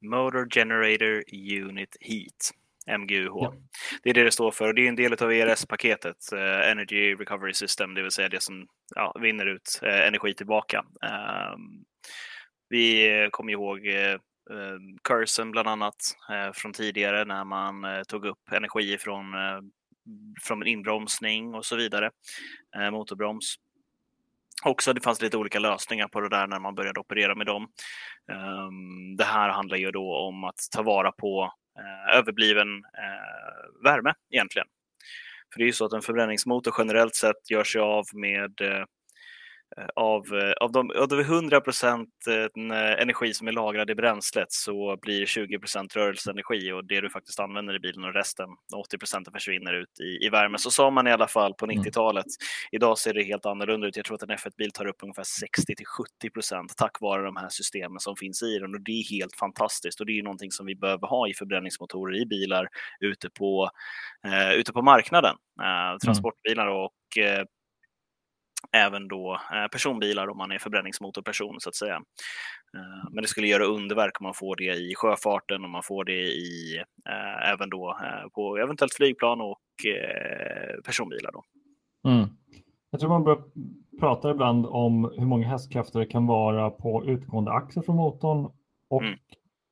Motor Generator Unit Heat, MGUH. Ja. Det är det det står för och det är en del av ERS-paketet, eh, Energy Recovery System, det vill säga det som ja, vinner ut eh, energi tillbaka. Um, vi kommer ihåg eh, Cursen bland annat eh, från tidigare när man eh, tog upp energi från, eh, från inbromsning och så vidare, eh, motorbroms också det fanns lite olika lösningar på det där när man började operera med dem. Ehm, det här handlar ju då om att ta vara på eh, Eh, överbliven eh, värme egentligen. För det är ju så att en förbränningsmotor generellt sett gör sig av med Eh, av, eh, av, de, av de 100 procent eh, energi som är lagrad i bränslet så blir 20 procent rörelseenergi och det du faktiskt använder i bilen och resten, 80 procent försvinner ut i, i värme. Så sa man i alla fall på 90-talet. Mm. Idag ser det helt annorlunda ut. Jag tror att en F1-bil tar upp ungefär 60 till 70 procent tack vare de här systemen som finns i den och det är helt fantastiskt och det är någonting som vi behöver ha i förbränningsmotorer i bilar ute på, eh, ute på marknaden. Eh, mm. transportbilar och eh, även då eh, personbilar om man är förbränningsmotorperson så att säga. Eh, men det skulle göra underverk om man får det i sjöfarten, om man får det i eh, även då på eventuellt flygplan och personbilar. Då. Mm. Jag tror man bör prata ibland om hur många hästkrafter det kan vara på utgående axel från motorn och mm.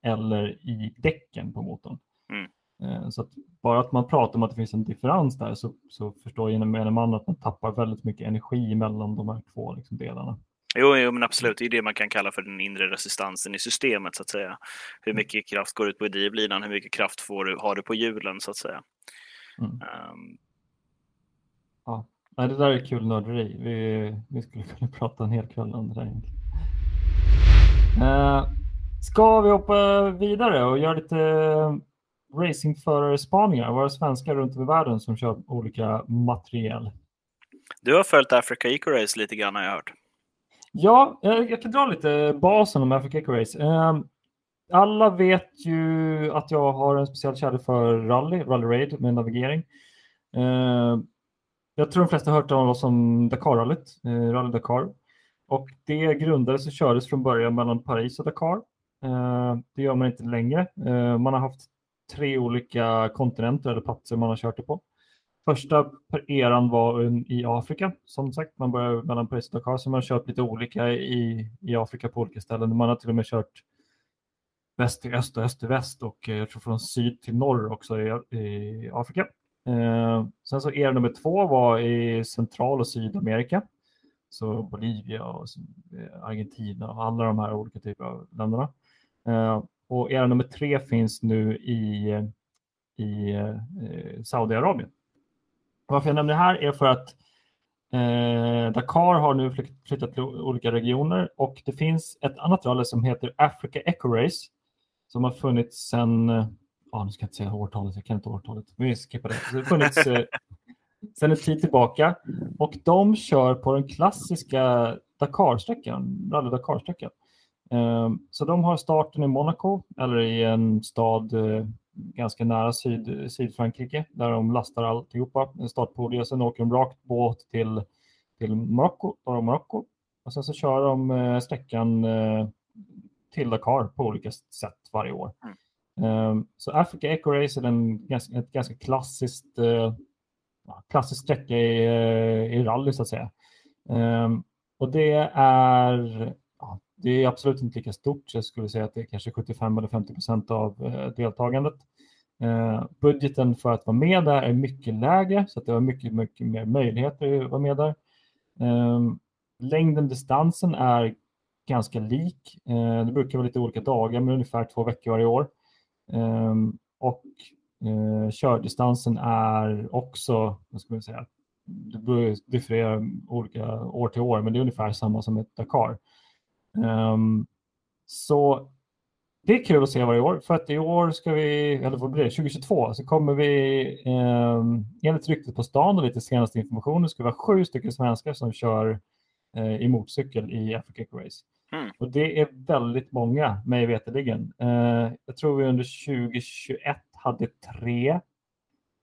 eller i däcken på motorn. Mm. Eh, så att bara att man pratar om att det finns en differens där så, så förstår gemene man att man tappar väldigt mycket energi mellan de här två liksom, delarna. Jo, jo, men absolut. Det är det man kan kalla för den inre resistansen i systemet, så att säga. Hur mm. mycket kraft går ut på drivlinan? Hur mycket kraft får du, har du på hjulen, så att säga. Mm. Um... Ja, det där är kul nörderi. Vi, vi skulle kunna prata en hel kväll om det där. Uh, ska vi hoppa vidare och göra lite racingförarspaningar? Våra svenskar runt om i världen som kör olika materiel. Du har följt Africa Eco Race lite grann har jag hört. Ja, jag, jag kan dra lite basen om Africa Eco Race. Um, alla vet ju att jag har en speciell kärlek för rally, rally raid med navigering. Uh, jag tror de flesta har hört om Dakarrallyt, uh, Rally Dakar. Och det grundades och kördes från början mellan Paris och Dakar. Uh, det gör man inte längre. Man har haft tre olika kontinenter eller platser man har kört det på. Första eran var i Afrika, som sagt. Man börjar mellan Paris och Dakar, så man har kört lite olika i, i Afrika på olika ställen. Man har till och med kört väst till öst och öst till väst och eh, jag tror från syd till norr också i, i Afrika. Eh, sen så era nummer två var i Central och Sydamerika. Så Bolivia och eh, Argentina och alla de här olika typerna av länderna. Eh, och era nummer tre finns nu i, i eh, Saudiarabien. Varför jag nämner det här är för att eh, Dakar har nu flyttat till olika regioner och det finns ett annat rally som heter Africa Eco Race som har funnits sedan, ja nu ska jag inte säga årtalet, jag kan inte årtalet, vi skippar det. Det har funnits eh, sedan en tid tillbaka och de kör på den klassiska Dakar-sträckan, Rally Dakar-sträckan. Så de har starten i Monaco eller i en stad ganska nära syd, Sydfrankrike där de lastar alltihopa, en startpodium. Sen åker de rakt båt till, till Marocko, norra Marocko. Och sen så kör de sträckan till Dakar på olika sätt varje år. Mm. Um, så Africa Eco Race är en, ett ganska klassiskt, klassiskt sträcka i, i rally så att säga. Um, och det är, det är absolut inte lika stort, jag skulle säga att det är kanske 75 eller 50 procent av eh, deltagandet. Eh, budgeten för att vara med där är mycket lägre, så att det var mycket, mycket mer möjligheter att vara med där. Eh, längden, distansen är ganska lik. Eh, det brukar vara lite olika dagar, men ungefär två veckor varje år. Ehm, och eh, kördistansen är också, vad ska man säga, det differerar olika år till år, men det är ungefär samma som ett Dakar. Um, så det är kul att se varje år, för att i år ska vi, eller vad blir det, 2022, så kommer vi, eh, enligt ryktet på stan och lite senaste informationen, ska vi ha sju stycken svenskar som kör eh, i motorcykel i Africa Race. Mm. Och det är väldigt många, mig veterligen. Eh, jag tror vi under 2021 hade tre.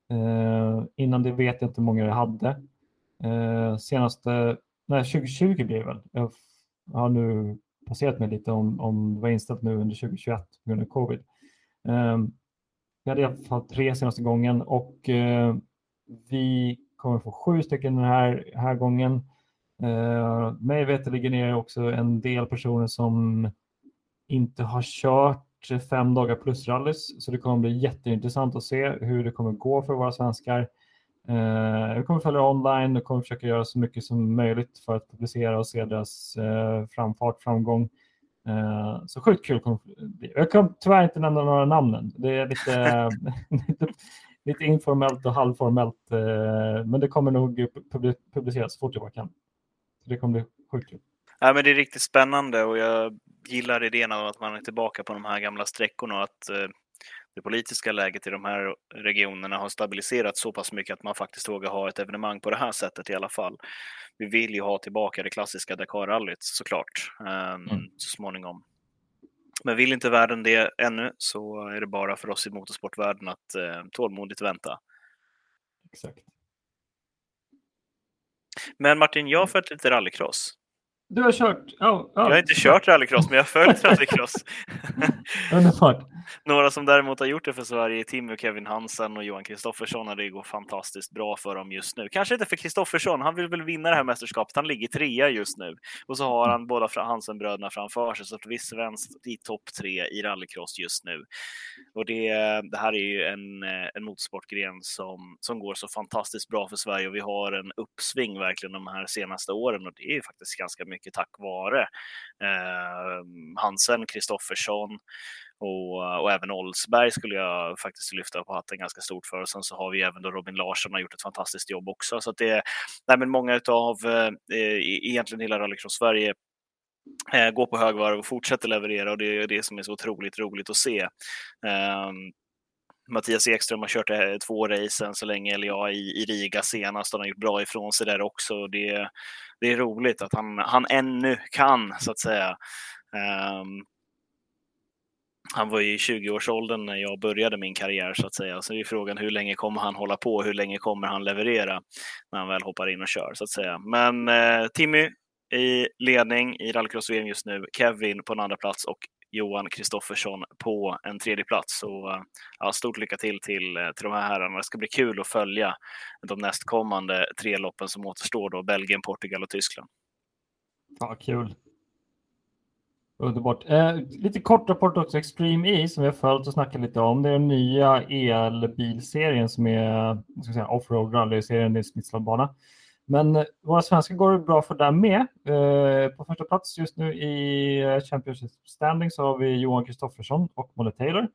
Eh, innan det vet jag inte hur många vi hade. Eh, senaste, nej 2020 blir det väl. Jag har nu passerat mig lite om, om det var inställt nu under 2021 på grund av covid. Eh, vi hade i alla fall tre senaste gången och eh, vi kommer få sju stycken den här, här gången. Eh, mig veterligen är det också en del personer som inte har kört fem dagar plus rallys, så det kommer bli jätteintressant att se hur det kommer gå för våra svenskar. Eh, vi kommer följa online och kommer försöka göra så mycket som möjligt för att publicera och se deras eh, framfart, framgång. Eh, så sjukt kul Jag kan tyvärr inte nämna några namnen. Det är lite, lite, lite informellt och halvformellt, eh, men det kommer nog publiceras så fort jag bara kan det kommer bli sjukt kul. Ja, men det är riktigt spännande och jag gillar idén av att man är tillbaka på de här gamla sträckorna och att eh, det politiska läget i de här regionerna har stabiliserats så pass mycket att man faktiskt vågar ha ett evenemang på det här sättet i alla fall. Vi vill ju ha tillbaka det klassiska Dakar-rallyt såklart eh, mm. så småningom. Men vill inte världen det ännu så är det bara för oss i motorsportvärlden att eh, tålmodigt vänta. Exakt. Men Martin, jag har följt lite rallycross. Du har kört? Oh, oh. Jag har inte kört rallycross, men jag har följt rallycross. Underbart. Några som däremot har gjort det för Sverige är Timmy och Kevin Hansen och Johan Kristoffersson och det går fantastiskt bra för dem just nu. Kanske inte för Kristoffersson, han vill väl vinna det här mästerskapet. Han ligger trea just nu och så har han båda Hansen-bröderna framför sig, så att vi svenskt i topp tre i rallycross just nu. Och det, det här är ju en, en motorsportgren som, som går så fantastiskt bra för Sverige och vi har en uppsving verkligen de här senaste åren och det är faktiskt ganska mycket mycket tack vare eh, Hansen, Kristoffersson och, och även Olsberg skulle jag faktiskt lyfta på hatten ganska stort för. Och sen så har vi även då Robin Larsson har gjort ett fantastiskt jobb också. Så att det, nej men många av eh, e-, egentligen hela Rallycross Sverige eh, går på högvarv och fortsätter leverera och det är det som är så otroligt roligt att se. Eh, Mattias Ekström har kört eh, två race än så länge, eller ja, i, i Riga senast. Han har gjort bra ifrån sig där också. Det, det är roligt att han, han ännu kan, så att säga. Um, han var i 20-årsåldern när jag började min karriär så att säga. Så är frågan hur länge kommer han hålla på? Hur länge kommer han leverera när han väl hoppar in och kör så att säga. Men eh, Timmy i ledning i rallycross-VM just nu. Kevin på en andra plats och Johan Kristoffersson på en tredje plats. Så eh, ja, stort lycka till, till eh, till de här herrarna. Det ska bli kul att följa de nästkommande tre loppen som återstår då, Belgien, Portugal och Tyskland. Ja, kul. Underbart. Eh, lite kort rapport också, Extreme E som vi har följt och snackat lite om. Det är den nya elbilserien som är offroad rally-serien i Smithslandbana. Men eh, våra svenskar går det bra för där med. Eh, på första plats just nu i eh, Championship Standing så har vi Johan Kristoffersson och Molly Taylor.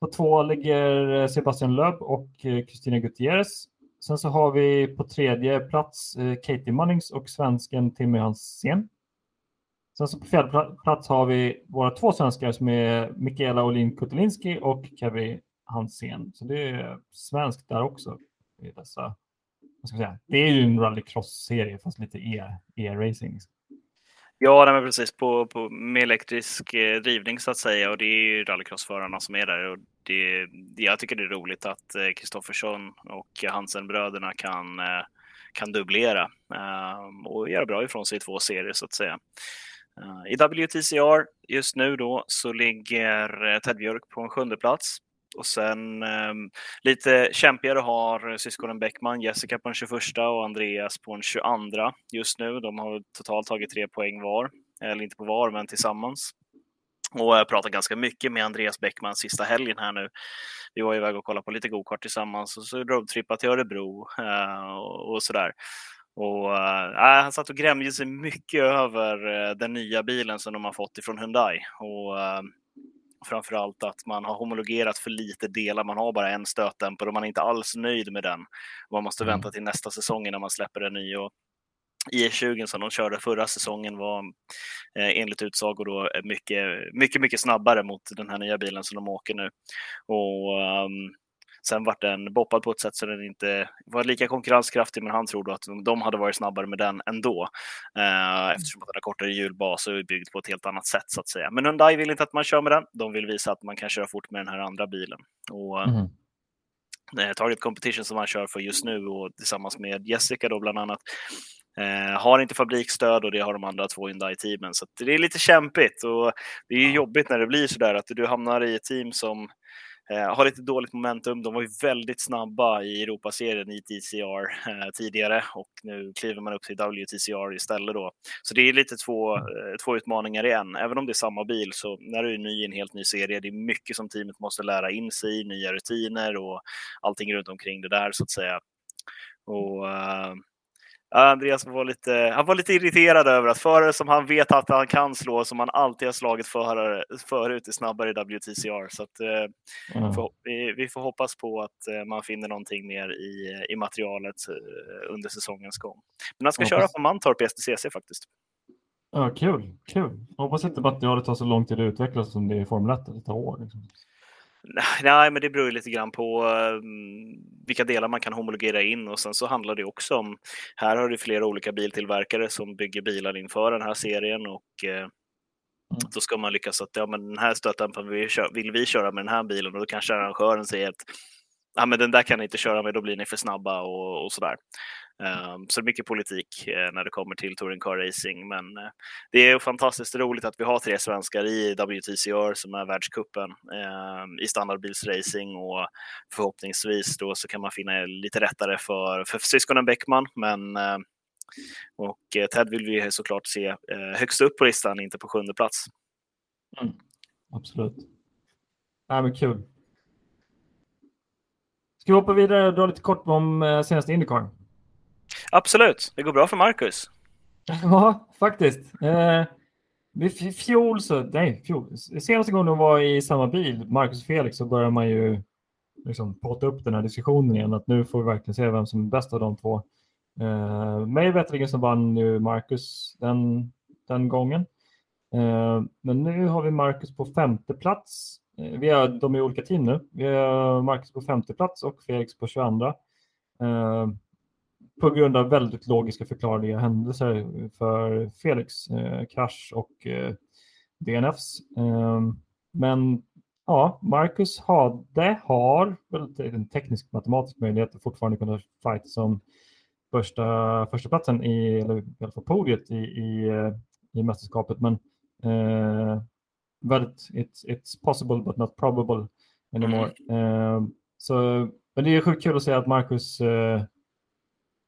På två ligger Sebastian Löb och Kristina Gutierrez. Sen så har vi på tredje plats Katie Munnings och svensken Timmy Hansén. Sen så på fjärde plats har vi våra två svenskar som är Mikaela Olin Kutulinski och Kevin Hansén. Så det är svenskt där också i dessa vad ska säga, det är ju en rallycross-serie fast lite e, e-racing. Ja, nej, precis. På, på, med elektrisk eh, drivning så att säga. Och det är ju rallycrossförarna som är där. Och det, jag tycker det är roligt att eh, Kristoffersson eh, och Hansen-bröderna kan, eh, kan dubblera eh, och göra bra ifrån sig i två serier så att säga. Eh, I WTCR just nu då så ligger eh, Ted Björk på en sjunde plats och sen eh, lite kämpigare har syskonen Bäckman, Jessica på den 21 och Andreas på den 22 just nu. De har totalt tagit tre poäng var, eller inte på var, men tillsammans. Och jag pratade ganska mycket med Andreas Bäckman sista helgen här nu. Vi var iväg och kollade på lite gokart tillsammans och så roadtrippade till Örebro eh, och, och sådär. Och, äh, han satt och grämde sig mycket över äh, den nya bilen som de har fått ifrån Hyundai. Och, äh, framför allt att man har homologerat för lite delar. Man har bara en stötdämpare och man är inte alls nöjd med den. Man måste mm. vänta till nästa säsong innan man släpper en ny. Och IE20 som de körde förra säsongen var eh, enligt utsago då mycket, mycket, mycket snabbare mot den här nya bilen som de åker nu. Och um, Sen vart den boppad på ett sätt så den inte var lika konkurrenskraftig, men han tror då att de hade varit snabbare med den ändå. Eh, eftersom att den har kortare hjulbas och är byggd på ett helt annat sätt så att säga. Men Hyundai vill inte att man kör med den. De vill visa att man kan köra fort med den här andra bilen. Och, mm. Target Competition som han kör för just nu och tillsammans med Jessica då bland annat Eh, har inte fabriksstöd och det har de andra två Hyundai-teamen. Så det är lite kämpigt och det är jobbigt när det blir så där att du hamnar i ett team som Eh, Eh, har lite dåligt momentum. De var ju väldigt snabba i Europaserien i TCR eh, tidigare och nu kliver man upp till WTCR istället då. Så det är lite två, eh, två utmaningar i en. Även om det är samma bil så när du är ny i en helt ny serie, det är mycket som teamet måste lära in sig i, nya rutiner och allting runt omkring det där så att säga. Och, eh, Andreas var lite, han var lite irriterad över att förare som han vet att han kan slå, som han alltid har slagit förare, förut, är snabbare i WTCR. Så att, eh, mm. för, vi, vi, får hoppas på att eh, man finner någonting mer i, i materialet eh, under säsongens gång. Men han ska köra på Mantorp i STCC faktiskt. Ja, kul, kul. Hoppas inte materialet tar så lång tid att utvecklas som det är i Formel 1, det tar år. Liksom. Nej, men det beror lite grann på um, vilka delar man kan homologera in och sen så handlar det också om, här har du flera olika biltillverkare som bygger bilar inför den här serien och uh, då ska man lyckas att ja, men den här stötdämparen vill, vill vi köra med den här bilen och då kanske arrangören säger att ja, men den där kan ni inte köra med, då blir ni för snabba och, och sådär. Um, så mycket politik uh, när det kommer till touring car racing. Men uh, det är fantastiskt roligt att vi har tre svenskar i WTCR som är världskuppen uh, ehm, i standardbilsracing och förhoppningsvis då så kan man finna lite rättare för, för syskonen Bäckman. Men uh, och Ted vill vi såklart se högst upp på listan, inte på sjunde plats. Mm. Absolut. Ja, men kul. Ska vi hoppa vidare och dra lite kort om senaste Indycar? Absolut, det går bra för Marcus. Ja, faktiskt. Eh, fjol så, nej, fjol. Senaste gången de var i samma bil, Marcus och Felix, så började man ju liksom potta upp den här diskussionen igen, att nu får vi verkligen se vem som är bäst av de två. Eh, mig veterligen så vann nu Marcus den, den gången. Eh, men nu har vi Marcus på femte plats. Eh, vi är, de är i olika team nu. Vi har Marcus på femte plats och Felix på 22. Eh, på grund av väldigt logiska förklarliga händelser för Felix, eh, krasch och eh, DNFs. Eh, men ja, Marcus hade, har en teknisk matematisk möjlighet att fortfarande kunna fighta som första, första platsen i, eller i alla fall podiet i, i, eh, i mästerskapet. Men eh, väldigt, it's, it's possible but not probable anymore. Mm. Eh, så, men det är sjukt kul att se att Marcus eh,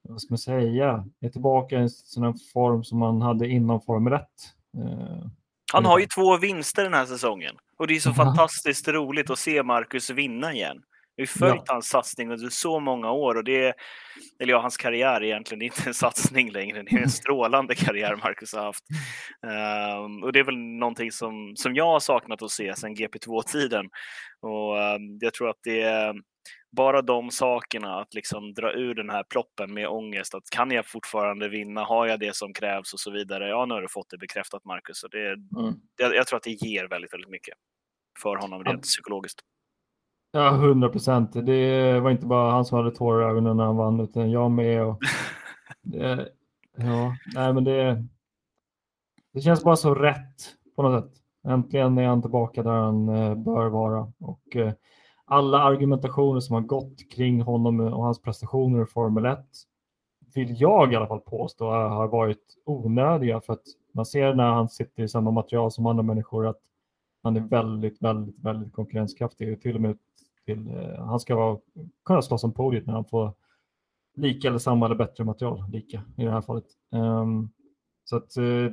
vad ska man säga, är tillbaka i sån form som man hade inom Formel 1. Eh, han har ju två vinster den här säsongen och det är så mm. fantastiskt roligt att se Marcus vinna igen. Vi har följt ja. hans satsning under så många år och det är, eller ja, hans karriär egentligen, är inte en satsning längre, det är en strålande karriär Marcus har haft. Um, och det är väl någonting som, som jag har saknat att se sedan GP2-tiden. Och um, jag tror att det är bara de sakerna, att liksom dra ur den här ploppen med ångest, att kan jag fortfarande vinna, har jag det som krävs och så vidare. Ja, nu har du fått det bekräftat Marcus. Och det, mm. jag, jag, tror att det ger väldigt, väldigt mycket för honom rent ja. psykologiskt. Ja, hundra procent. Det var inte bara han som hade tårar i ögonen när han vann, utan jag med. Och det, ja, nej, men det, det känns bara så rätt på något sätt. Äntligen är han tillbaka där han eh, bör vara. Och eh, alla argumentationer som har gått kring honom och hans prestationer i Formel 1 vill jag i alla fall påstå har varit onödiga för att man ser när han sitter i samma material som andra människor att han är väldigt, väldigt, väldigt konkurrenskraftig. Till och med till, eh, han ska vara, kunna slåss om podiet när han får lika eller samma eller bättre material, lika i det här fallet. Um, så att uh,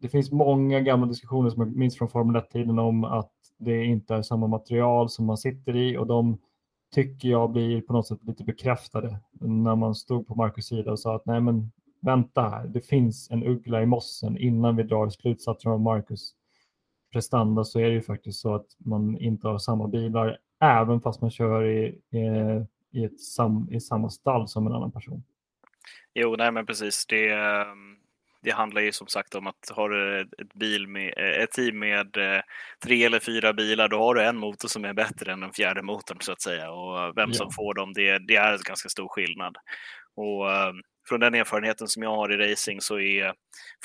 det finns många gamla diskussioner som jag minns från Formel 1-tiden om att det inte är samma material som man sitter i och de tycker jag blir på något sätt lite bekräftade när man stod på Marcus sida och sa att nej men vänta här, det finns en uggla i mossen innan vi drar slutsatser av Marcus prestanda så är det ju faktiskt så att man inte har samma bilar även fast man kör i, i, ett sam, i samma stall som en annan person. Jo, nej men precis. Det, ehm, det handlar ju som sagt om att har du ett, bil med, ett team med eh, tre eller fyra bilar, då har du en motor som är bättre än den fjärde motorn så att säga. Och vem som får dem, det, det är en ganska stor skillnad. Och ehm, från den erfarenheten som jag har i racing så är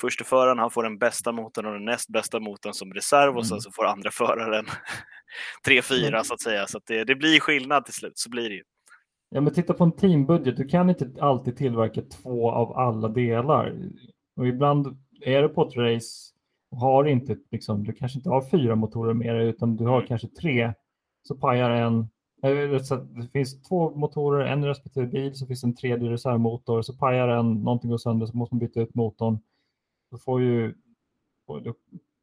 första föraren, han får den bästa motorn och den näst bästa motorn som reserv och sen mm. så får andra föraren tre, fyra så att säga. Så att det, det blir skillnad till slut, så blir det ju. Ja, men titta på en teambudget. Du kan inte alltid tillverka två av alla delar. Och ibland är det på ett race och har inte, liksom, du kanske inte har fyra motorer med dig utan du har mm. kanske tre. Så pajar en. Det finns två motorer, en respektive bil, så finns en tredje reservmotor. Så pajar en, någonting går sönder så måste man byta ut motorn. Då får ju, då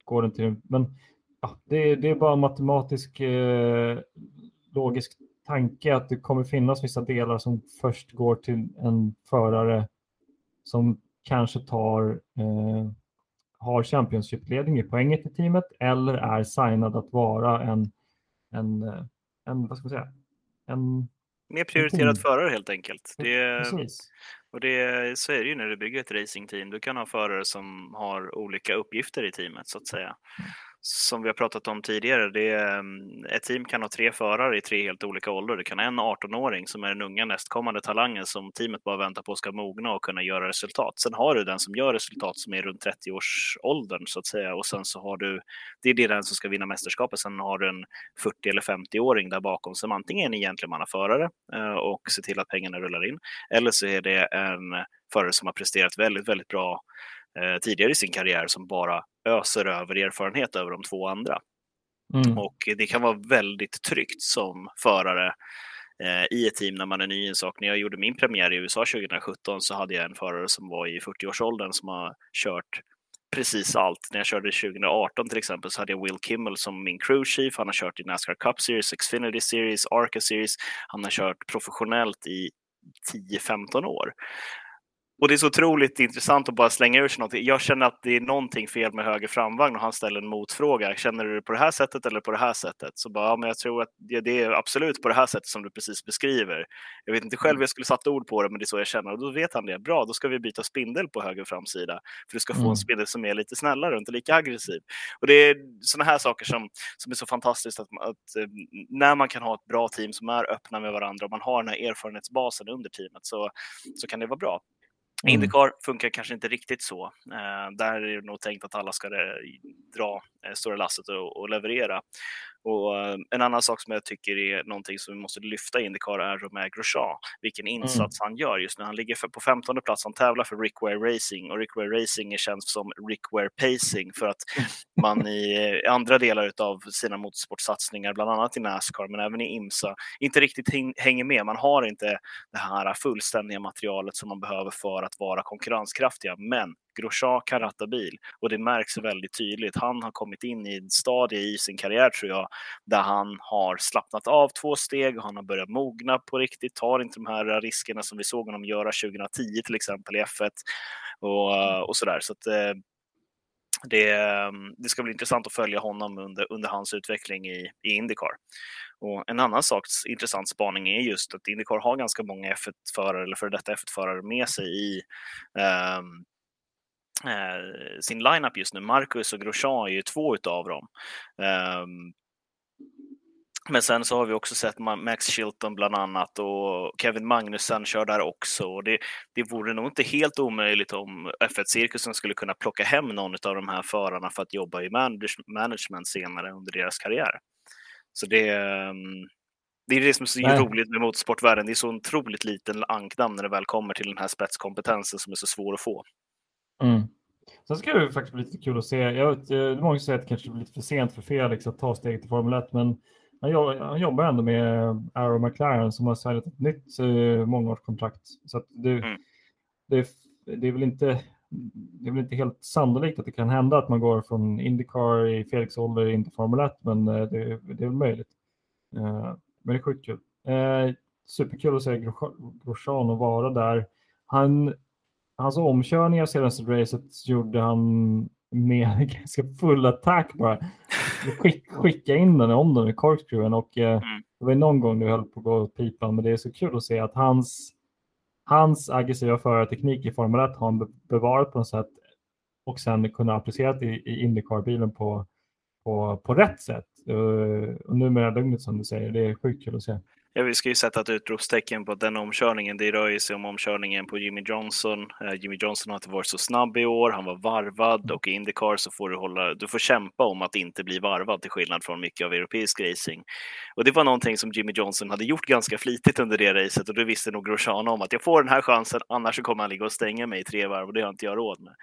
går den till, men ja, det, det är bara matematisk eh, logisk tanke att det kommer finnas vissa delar som först går till en förare som kanske tar eh, har Championship-ledning i poänget i teamet eller är signad att vara en, en, eh, en vad ska man säga, en Mer prioriterad förare helt enkelt. Det, och det, så är det ju när du bygger ett racingteam. Du kan ha förare som har olika uppgifter i teamet så att säga. Som vi har pratat om tidigare, det är, mm, ett team kan ha tre förare i tre helt olika åldrar. Det kan ha en 18-åring som är den unga nästkommande talangen som teamet bara väntar på ska mogna och kunna göra resultat. Sen har du den som gör resultat som är runt 30-årsåldern så att säga och sen så har du, det är den som ska vinna mästerskapet. Sen har du en 40 eller 50-åring där bakom som antingen är en gentlemannaförare eh, och ser till att pengarna rullar in eller så är det en förare som har presterat väldigt, väldigt bra eh, tidigare i sin karriär som bara öser över erfarenhet över de två andra. Mm. Och det kan vara väldigt tryggt som förare eh, i ett team när man är ny i en sak. När jag gjorde min premiär i USA 2017 så hade jag en förare som var i 40-årsåldern som har kört precis allt. När jag körde 2018 till exempel så hade jag Will Kimmel som min crew chief. Han har kört i Nascar Cup Series, Xfinity Series, Arca Series. Han har kört professionellt i 10-15 år. Och det är så otroligt intressant att bara slänga ur sig någonting. Jag känner att det är någonting fel med höger framvagn och han ställer en motfråga. Känner du det på det här sättet eller på det här sättet? Så bara, ja, men jag tror att det är absolut på det här sättet som du precis beskriver. Jag vet inte själv hur mm. jag skulle satt ord på det, men det är så jag känner. Och då vet han det. Bra, då ska vi byta spindel på höger framsida. För du ska få mm. en spindel som är lite snällare och inte lika aggressiv. Och det är sådana här saker som, som är så fantastiskt att, att, eh, när man kan ha ett bra team som är öppna med varandra och man har den här erfarenhetsbasen under teamet så, så kan det vara bra. Mm. Indycar funkar kanske inte riktigt så. Eh, där är det nog tänkt att alla ska eh, dra eh, stora lasset och, och leverera. Och eh, en annan sak som jag tycker är någonting som vi måste lyfta i Indycar är Romain Grosjean, vilken mm. insats mm. han gör just nu. Han ligger på 15 plats, han tävlar för Rickware Racing och Rickware Racing är känt som Rickware Pacing för att man i andra delar av sina motorsportsatsningar, bland annat i Nascar men även i IMSA, inte riktigt hänger med. Man har inte det här fullständiga materialet som man behöver för att vara konkurrenskraftiga, men Grosjean kan ratta bil och det märks väldigt tydligt. Han har kommit in i en stadie i sin karriär tror jag där han har slappnat av två steg och han har börjat mogna på riktigt, tar inte de här riskerna som vi såg honom göra 2010 till exempel i F1 och, mm. och sådär. Så att, eh, det, det, ska bli intressant att följa honom under, under hans utveckling i, i Indycar. Och en annan sak, intressant spaning är just att Indycar har ganska många F1-förare eller för detta F1-förare med sig i um, eh, sin lineup just nu. Marcus och Grosjean är ju två utav dem. Um, Men sen så har vi också sett Max Chilton bland annat och Kevin Magnussen kör där också. Och det, det vore nog inte helt omöjligt om F1-cirkusen skulle kunna plocka hem någon av de här förarna för att jobba i management senare under deras karriär. Så det, ehm, det är det som är så Nej. roligt med motorsportvärlden. Det är så otroligt liten ankdamm när det väl kommer till den här spetskompetensen som är så svår att få. Mm. Sen ska det faktiskt bli lite kul att se. Jag vet, det är många som säger att det kanske blir lite för sent för Felix att ta steget till Formel 1, men han, han jobbar ändå med Arrow McLaren som har signat ett nytt uh, mångårskontrakt. Så det, mm. det, det, är väl inte, det är väl inte helt sannolikt att det kan hända att man går från Indycar i Felix ålder in till Formel 1, men uh, det, det, är väl möjligt. Uh, men det är sjukt kul. Uh, superkul att se Grosjean och vara där. Han, hans omkörningar senaste racet gjorde han med ganska full attack bara. Skick, skicka in den om den i corkscrewen och eh, mm. det var någon gång du höll på att gå åt pipan men det är så kul att se att hans, hans aggressiva förarteknik i Formel 1 har han bevarat på något sätt och sen kunna applicera det i, i Indycar-bilen på, på, på rätt sätt. Uh, och nu med lugnet som du säger, det är sjukt kul att se. Ja, vi ska ju sätta ett utropstecken på den omkörningen. Det rör ju sig om omkörningen på Jimmy Johnson. Eh, Jimmy Johnson har inte varit så snabb i år. Han var varvad och i Indycar så får du, hålla, du får kämpa om att inte bli varvad till skillnad från mycket av europeisk racing. Och det var någonting som Jimmy Johnson hade gjort ganska flitigt under det racet och det visste nog Grosjean om att jag får den här chansen, annars så kommer han ligga och stänga mig i tre varv och det har inte jag råd med.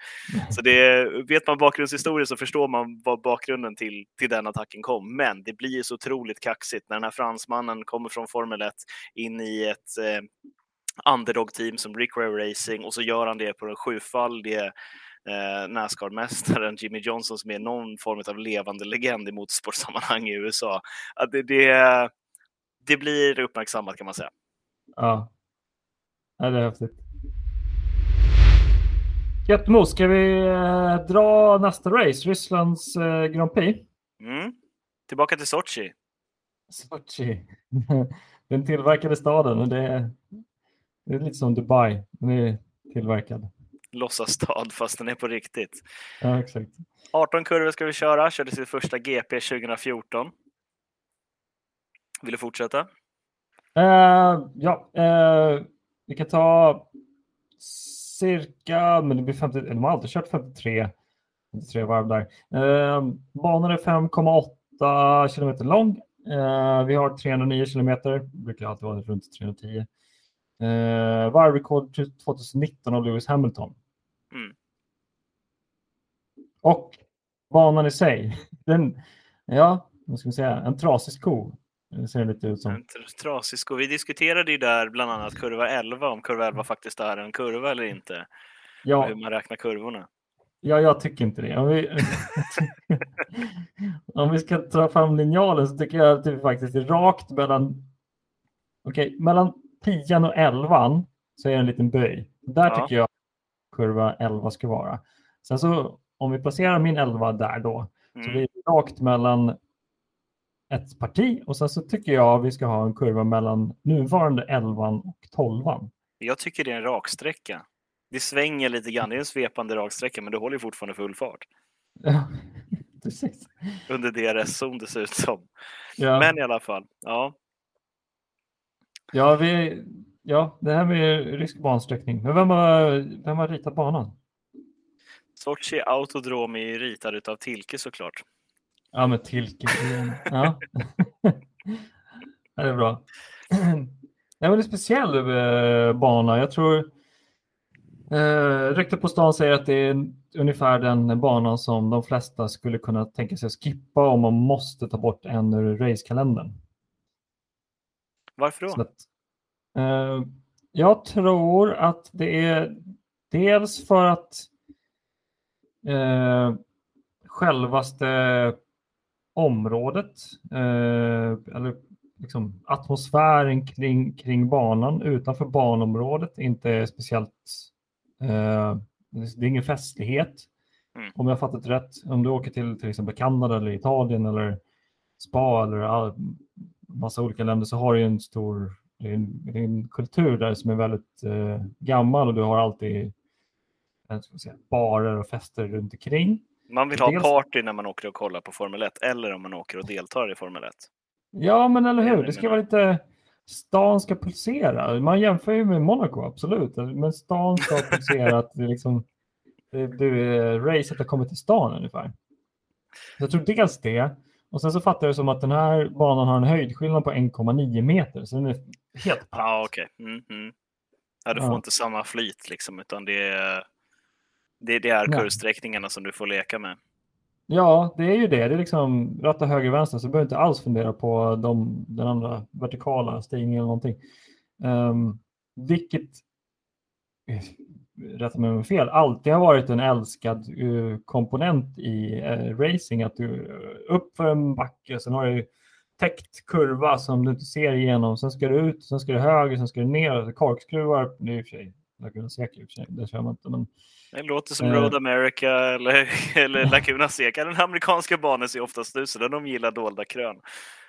Så det, vet man bakgrundshistorien så förstår man vad bakgrunden till, till den attacken kom. Men det blir ju så otroligt kaxigt när den här fransmannen kommer från Formel 1 in i ett eh, underdog-team som Rick Ray Racing och så gör han det på den sjufaldige eh, Nascar-mästaren Jimmy Johnson som är någon form av levande legend i motorsportsammanhang i USA. Att det, det, det blir uppmärksammat kan man säga. Ja, ja det är häftigt. Jättemos, ska vi eh, dra nästa race, Rysslands eh, Grand Prix? Mm. Tillbaka till Sochi. Sochi. Den tillverkade staden och det är, det är lite som Dubai. Den är tillverkad. Låtsasstad fast den är på riktigt. Ja, exakt. 18 kurvor ska vi köra. Körde sitt första GP 2014. Vill du fortsätta? Uh, ja, uh, vi kan ta cirka, men det blir 50, de har alltid kört 53, 53 varv där. Uh, banan är 5,8 kilometer lång vi har 309 kilometer, brukar alltid vara runt 310. Uh, Varvrekord 2019 av Lewis Hamilton. Mm. Och banan i sig, den, ja, vad ska vi säga, en trasig sko. Det ser lite ut som. En trasig sko. Vi diskuterade ju där bland annat kurva 11, om kurva 11 faktiskt är en kurva eller inte. Ja. Hur man räknar kurvorna. Ja, jag tycker inte det. Om vi, om vi ska ta fram linjalen så tycker jag att det faktiskt är rakt mellan, okay, mellan 10 och 11 så är det en liten böj. Där ja. tycker jag kurva 11 ska vara. Sen så om vi placerar min 11 där då mm. så blir det rakt mellan ett parti och sen så tycker jag vi ska ha en kurva mellan nuvarande 11 och 12. Jag tycker det är en raksträcka det svänger lite grann. Det är en svepande raksträcka, men du håller fortfarande full fart. Ja, precis. Under DRS-zon dessutom. Ja. Men i alla fall, ja. Ja, vi, ja, det här med rysk bansträckning. Men vem har, vem har ritat banan? Sochi Autodrom är ritad av Tilke såklart. Ja, men Tilke. ja. det är bra. Det är en speciell eh, bana. Jag tror Eh, ryktet på stan säger att det är ungefär den banan som de flesta skulle kunna tänka sig att skippa om man måste ta bort en ur racekalendern. Varför då? Att, eh, jag tror att det är dels för att eh, självaste området, eh, eller liksom atmosfären kring, kring banan utanför banområdet inte är speciellt det är ingen festlighet. Mm. Om jag fattat rätt. Om du åker till till exempel Kanada eller Italien eller spa eller all, massa olika länder så har du en stor det är en, det är en kultur där som är väldigt eh, gammal och du har alltid ska säga, barer och fester runt omkring. Man vill ha Dels... party när man åker och kollar på Formel 1 eller om man åker och deltar i Formel 1. Ja, men eller hur? Det ska vara lite... Stan ska pulsera. Man jämför ju med Monaco, absolut. Men stan ska pulsera. att det liksom, det, det, racet har kommit till stan ungefär. Jag tror dels det. Och sen så fattar jag som att den här banan har en höjdskillnad på 1,9 meter. Så den är helt platt. Okej. Okay. Mm -hmm. Ja, du får ja. inte samma flyt liksom, utan det är, det, det är kurvsträckningarna som du får leka med. Ja, det är ju det. Det är liksom ratta höger vänster så du behöver inte alls fundera på de, den andra vertikala stigningen eller någonting. Um, vilket, eh, rätta mig om jag fel, alltid har varit en älskad uh, komponent i uh, racing. Att du uh, upp för en backe, sen har du täckt kurva som du inte ser igenom. Sen ska du ut, sen ska du höger, sen ska du ner. Korkskruvar, det är i och för sig Laguna Seca i och för sig, det kör man inte. Men, det låter som Road America eller, eller Laguna Seca. Den amerikanska banan ser oftast ut så där de gillar dolda krön.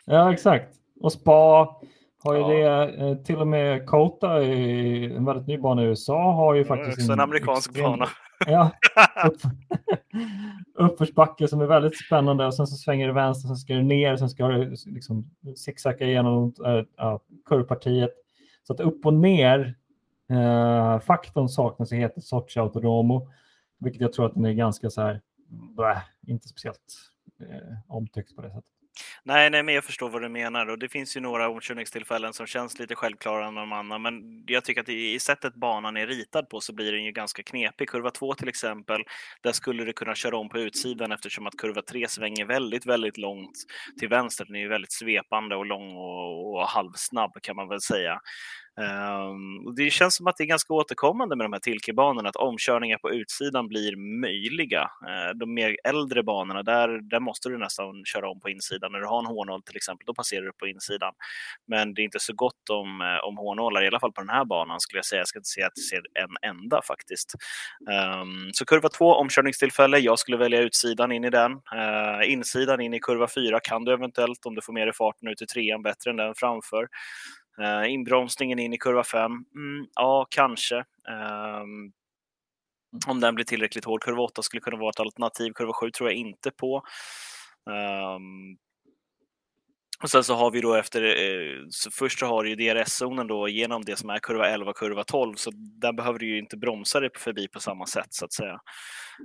Ja, exakt. Och Spa har ju ja. det. Eh, till och med Kota, en väldigt ny bana i USA, har ju faktiskt också en, en amerikansk extrem... bana. Ja, upp, uppförsbacke som är väldigt spännande och sen så svänger det vänster, sen ska det ner, sen ska det liksom zigzacka igenom äh, kurvpartiet. Så att upp och ner eh, faktorn saknas i heter Sochi Autonomo, vilket jag tror att den är ganska så här, blä, inte speciellt eh, omtyckt på det sättet. Nej, nej, men jag förstår vad du menar och det finns ju några omkörningstillfällen som känns lite självklara än de andra, men jag tycker att i sättet banan är ritad på så blir den ju ganska knepig. Kurva 2 till exempel, där skulle du kunna köra om på utsidan eftersom att kurva 3 svänger väldigt, väldigt långt till vänster. Den är ju väldigt svepande och lång och, och halvsnabb kan man väl säga. Um, det känns som att det är ganska återkommande med de här Tilke-banorna, att omkörningar på utsidan blir möjliga. Uh, de mer äldre banorna, där, där måste du nästan köra om på insidan. När du har en H0 till exempel, då passerar du på insidan. Men det är inte så gott om, eh, om H0, i alla fall på den här banan skulle jag säga. Jag ska inte säga att jag ser en enda faktiskt. Um, så kurva 2, omkörningstillfälle. Jag skulle välja utsidan in i den. Uh, insidan in i kurva 4 kan du eventuellt, om du får mer i farten ut i trean, bättre än den framför. Uh, inbromsningen in i kurva 5, mm, ja kanske. Um, om den blir tillräckligt hård. Kurva 8 skulle kunna vara ett alternativ. Kurva 7 tror jag inte på. Um, och sen så har vi då efter, eh, så först så har du ju DRS-zonen då genom det som är kurva 11 och kurva 12, så där behöver du ju inte bromsa dig förbi på samma sätt så att säga.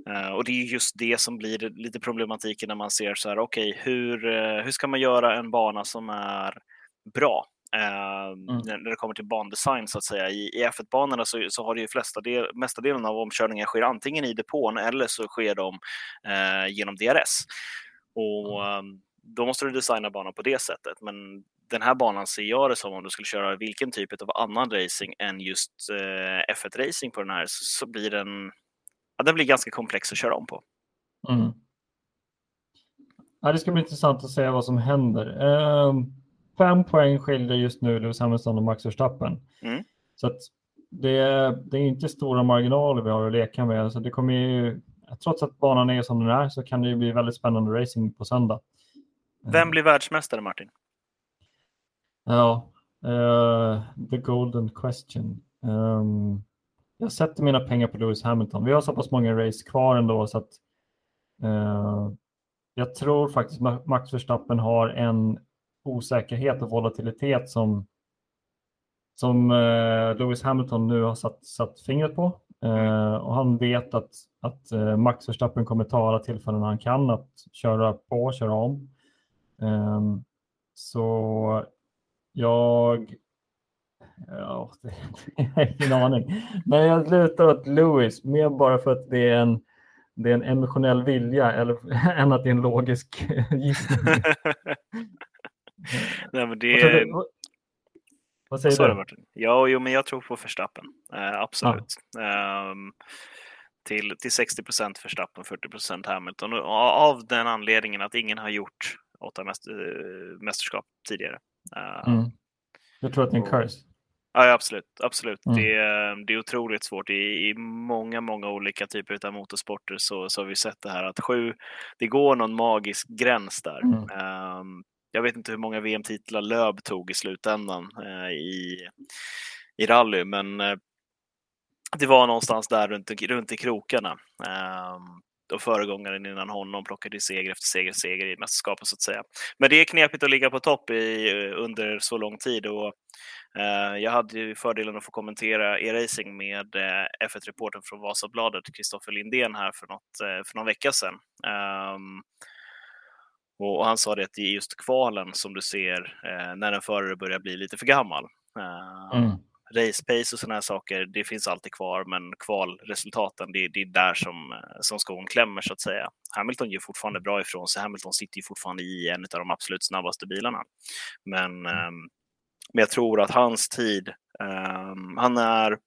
Eh, och det är just det som blir lite problematiken när man ser så här, okej, okay, hur, hur ska man göra en bana som är bra? Mm. när det kommer till bandesign så att säga. I, i F1-banorna så, så, har det ju flesta del, mesta delen av omkörningen sker antingen i depån eller så sker de eh, genom DRS. Och mm. då måste du designa banan på det sättet. Men den här banan ser jag det som om du skulle köra vilken typ av annan racing än just eh, F1-racing på den här så, så, blir den, ja, den blir ganska komplex att köra om på. Mm. Ja, det ska bli intressant att se vad som händer. Um fem poäng skiljer just nu Lewis Hamilton och Max Verstappen. Mm. Så att det, det är inte stora marginaler vi har att leka med. Så det kommer ju, trots att banan är som den är så kan det ju bli väldigt spännande racing på söndag. Vem blir världsmästare Martin? Ja, uh, the golden question. Um, jag sätter mina pengar på Lewis Hamilton. Vi har så pass många race kvar ändå så att uh, jag tror faktiskt Max Verstappen har en osäkerhet och volatilitet som, som eh, Lewis Hamilton nu har satt, satt fingret på. Eh, och han vet att, att eh, Max Verstappen kommer ta alla tillfällen han kan att köra på, och köra om. Ehm, så jag Ja, det, jag har ingen aning. Men jag lutar åt Lewis, mer bara för att det är en, det är en emotionell vilja eller, än att det är en logisk gissning. Nej, men det... Vad, vad säger du? Martin? Ja, jo, men jag tror på Verstappen. Uh, absolut. Ja. Um, till, till 60 procent Verstappen, 40 procent Hamilton. Och av den anledningen att ingen har gjort åtta mäster, mästerskap tidigare. Uh, mm. Jag tror att det är en curse. Ja, absolut. absolut. Mm. Det, det är otroligt svårt. I, I många, många olika typer av motorsporter så, så har vi sett det här att sju, det går någon magisk gräns där. Mm. Um, jag vet inte hur många VM-titlar Löb tog i slutändan eh, i, i rally, men eh, det var någonstans där runt, runt i krokarna. Eh, och föregångaren innan honom plockade seger efter seger, seger i mästerskapet så att säga. Men det är knepigt att ligga på topp i, eh, under så lång tid och eh, jag hade ju fördelen att få kommentera e-racing med eh, F1-reportern från Vasabladet, Kristoffer Lindén här för, något, för någon vecka sedan. Ehm, och han sa det att i just kvalen som du ser när en förare börjar bli lite för gammal. Mm race pace och sådana här saker, det finns alltid kvar, men kvalresultaten, det, det är där som, som skon klämmer så att säga. Hamilton gör fortfarande bra ifrån sig. Hamilton sitter ju fortfarande i en av de absolut snabbaste bilarna. Men, um, men jag tror att hans tid, um, han är,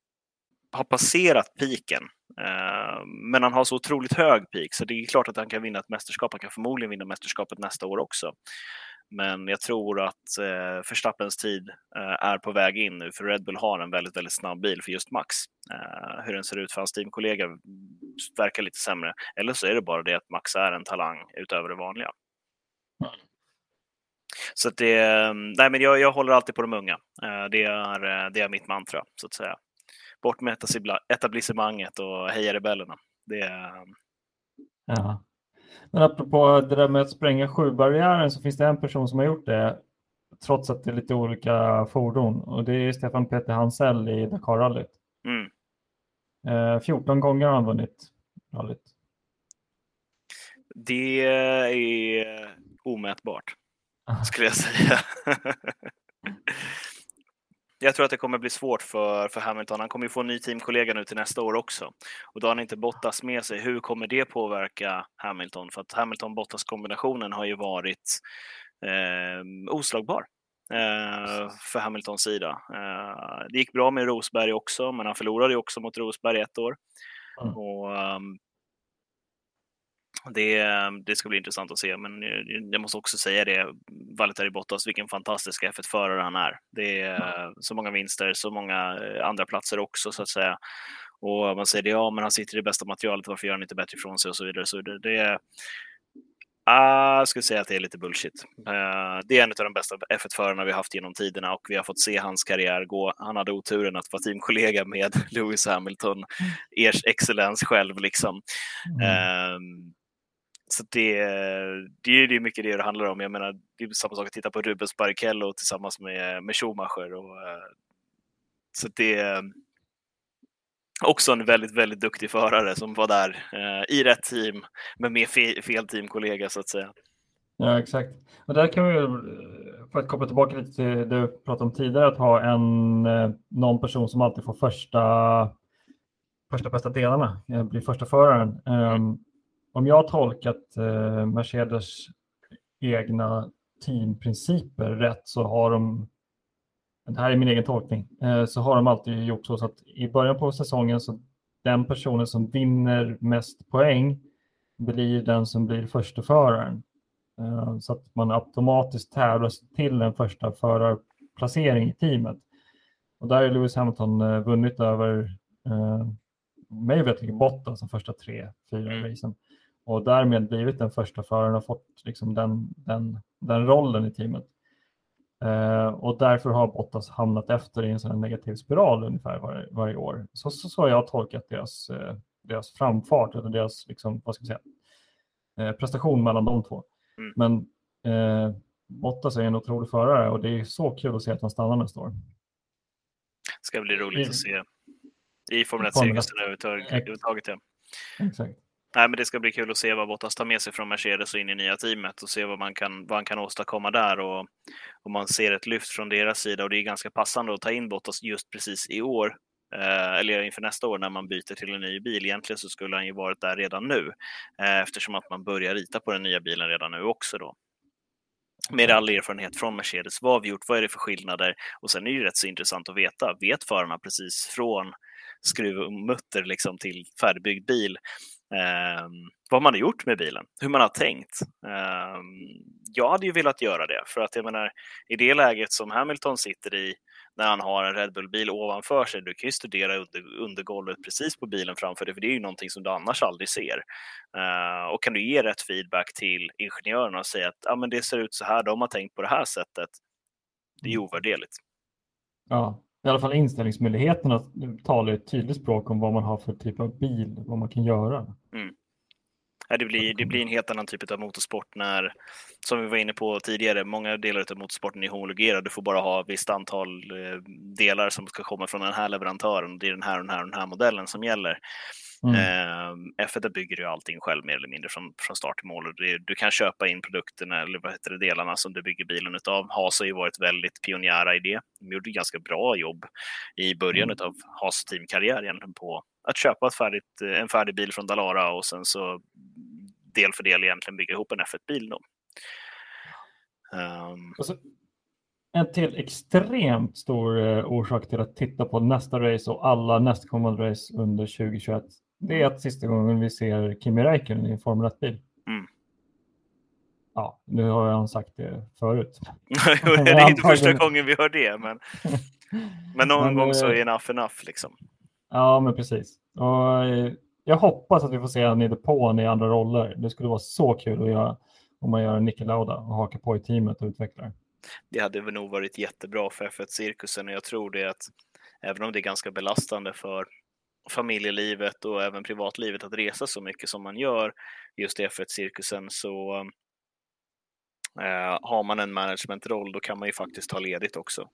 har passerat piken eh, men han har så otroligt hög peak så det är klart att han kan vinna ett mästerskap. Han kan förmodligen vinna mästerskapet nästa år också. Men jag tror att eh, Verstappens tid eh, är på väg in nu, för Red Bull har en väldigt, väldigt snabb bil för just Max. Eh, hur den ser ut för hans teamkollega verkar lite sämre. Eller så är det bara det att Max är en talang utöver det vanliga. Mm. Så det, eh, nej men jag, jag håller alltid på de unga. Eh, det är, eh, det är mitt mantra, så att säga. Bort med etablissemanget och heja rebellerna. Det är... Ja. Men apropå det där med att spränga sju-barriären så finns det en person som har gjort det trots att det är lite olika fordon och det är Stefan Peter Hansell i Dakarrallyt. Mm. Eh, 14 gånger har han vunnit rallyt. Det är omätbart skulle jag säga. jag tror att det kommer bli svårt för, för Hamilton. Han kommer ju få en ny teamkollega nu till nästa år också. Och då har han inte Bottas med sig. Hur kommer det påverka Hamilton? För att Hamilton-Bottas-kombinationen har ju varit eh, oslagbar eh, för Hamiltons sida. Eh, det gick bra med Rosberg också, men han förlorade ju också mot Rosberg ett år. Mm. Och, um, det, det ska bli intressant att se, men jag måste också säga det, Valtteri Bottas, vilken fantastisk F1-förare han är. Det är så många vinster, så många eh, andra platser också så att säga. Och man säger det, ja, men han sitter i det bästa materialet, varför gör han inte bättre ifrån sig och så vidare. Så det, det Ah, jag skulle säga att det är lite bullshit. Uh, det är en av de bästa F1-förarna vi haft genom tiderna och vi har fått se hans karriär gå. Han hade oturen att vara teamkollega med Lewis Hamilton, mm. ers excellens själv liksom. Mm. Så det, det, är, det är mycket det det handlar om. Jag menar, det är samma sak att titta på Rubens Barrichello tillsammans med, med Schumacher. Och, eh, så det är också en väldigt, väldigt duktig förare som var där eh, i rätt team, men med fel, fel teamkollega så att säga. Ja, exakt. Och där kan vi, för att koppla tillbaka lite till det du pratade om tidigare, att ha en, eh, någon person som alltid får första, första bästa delarna, blir första föraren. Mm om jag har tolkat eh, Mercedes egna teamprinciper rätt så har de, det här är min egen tolkning, eh, så har de alltid gjort så, så att i början på säsongen så den personen som vinner mest poäng blir den som blir första föraren. Eh, så att man automatiskt tävlar till en första förarplacering i teamet. Och där har Lewis Hamilton eh, vunnit över eh, mig veterligen Bottas de första tre, fyra mm. racen och därmed blivit den första föraren och fått liksom den, den, den rollen i teamet. Eh, och därför har Bottas hamnat efter i en sån negativ spiral ungefär var, varje år. Så, så, så har jag tolkat deras, eh, deras framfart eller deras liksom, vad ska säga, eh, prestation mellan de två. Mm. Men eh, Bottas är en otrolig förare och det är så kul att se att han stannar nästa år. Det ska bli roligt I, att se i Formel 1-cirkusen överhuvudtaget. Ja. Exakt nej, men det ska bli kul att se vad Bottas tar med sig från Mercedes och in i nya teamet och se vad man kan, vad han kan åstadkomma där. Och, om man ser ett lyft från deras sida och det är ganska passande att ta in Bottas just precis i år eh, eller inför nästa år när man byter till en ny bil. Egentligen så skulle han ju varit där redan nu eh, eftersom att man börjar rita på den nya bilen redan nu också då med all erfarenhet från Mercedes. Vad har vi gjort? Vad är det för skillnader? Och sen är det ju rätt så intressant att veta. Vet förarna precis från skruv och liksom till färdigbyggd bil Ehm, vad man har gjort med bilen, hur man har tänkt. Eh, jag hade ju velat göra det, för att jag menar, i det läget som Hamilton sitter i, när han har en Red Bull-bil ovanför sig, du kan ju studera under, under golvet precis på bilen framför dig, för det är ju någonting som du annars aldrig ser. Uh, och kan du ge rätt feedback till ingenjörerna och säga att ah, men det ser ut så här, de har tänkt på det här sättet, det är ju ovärderligt. Ja, i alla fall inställningsmöjligheterna talar ett tydligt språk om vad man har för typ av bil, vad man kan göra. Mm. det, blir, det blir en helt annan typ av motorsport när, som vi var inne på tidigare, många delar av motorsporten är homologerade. Du får bara ha ett visst antal eh, delar som ska komma från den här leverantören. Det är den här och den här och den här modellen som gäller. Mm. Eh, F1 bygger ju allting själv mer eller mindre från, från start till mål. Det, du kan köpa in produkterna eller vad heter det, delarna som du bygger bilen utav. Haas har ju varit väldigt pionjära i det. De gjorde ganska bra jobb i början mm. av Haas teamkarriär egentligen på att köpa ett färdigt, en färdig bil från Dalara och sen så del för del egentligen bygga ihop en F1-bil. Då. Um... Alltså, en till extremt stor eh, orsak till att titta på nästa race och alla nästkommande race under 2021 det är att sista gången vi ser Kimi Räikkönen i en Formel 1-bil. Mm. Ja, nu har jag sagt det förut. det är inte första gången vi hör det, men, men någon men, gång så är enough enough. Liksom. Ja, men precis. Och eh, jag hoppas att vi får se honom i depån i andra roller. Det skulle vara så kul att göra om man gör Niki Lauda och hakar på i teamet och utvecklar. Det hade nog varit jättebra för F1-cirkusen och jag tror det att även om det är ganska belastande för familjelivet och även privatlivet att resa så mycket som man gör just i F1-cirkusen så eh, har man en managementroll då kan man ju faktiskt ta ledigt också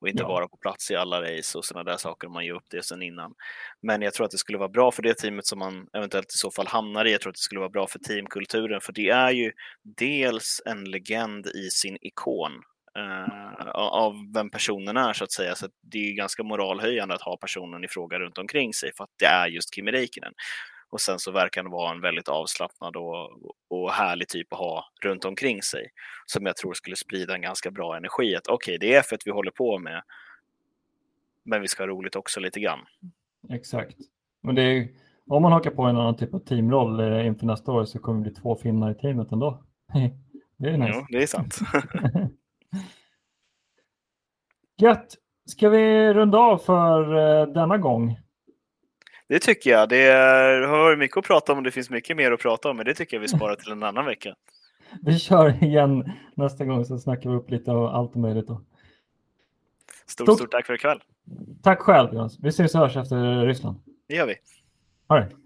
och inte ja. vara på plats i alla race och sådana där saker om man ger upp det sen innan. Men jag tror att det skulle vara bra för det teamet som man eventuellt i så fall hamnar i. Jag tror att det skulle vara bra för teamkulturen för det är ju dels en legend i sin ikon uh, av vem personen är så att säga. Så att det är ganska moralhöjande att ha personen i fråga runt omkring sig för att det är just Kimi Räikkönen. Och sen så verkar han vara en väldigt avslappnad och, och härlig typ att ha runt omkring sig. Som jag tror skulle sprida en ganska bra energi. Att okej, okay, det är F1 vi håller på med. Men vi ska ha roligt också lite grann. Exakt. Men det är, om man hakar på en annan typ av teamroll eh, inför nästa år så kommer det bli två finnar i teamet ändå. Det är nice. Jo, det är sant. Gött! Ska vi runda av för uh, denna gång? Det tycker jag. Det har varit mycket att prata om och det finns mycket mer att prata om, men det tycker jag vi sparar till en annan vecka. Vi kör igen nästa gång så snackar vi upp lite av allt möjligt. Då. Stort, stort, stort tack för ikväll. Tack själv Jonas. Vi ses och hörs efter Ryssland. Det gör vi. All right.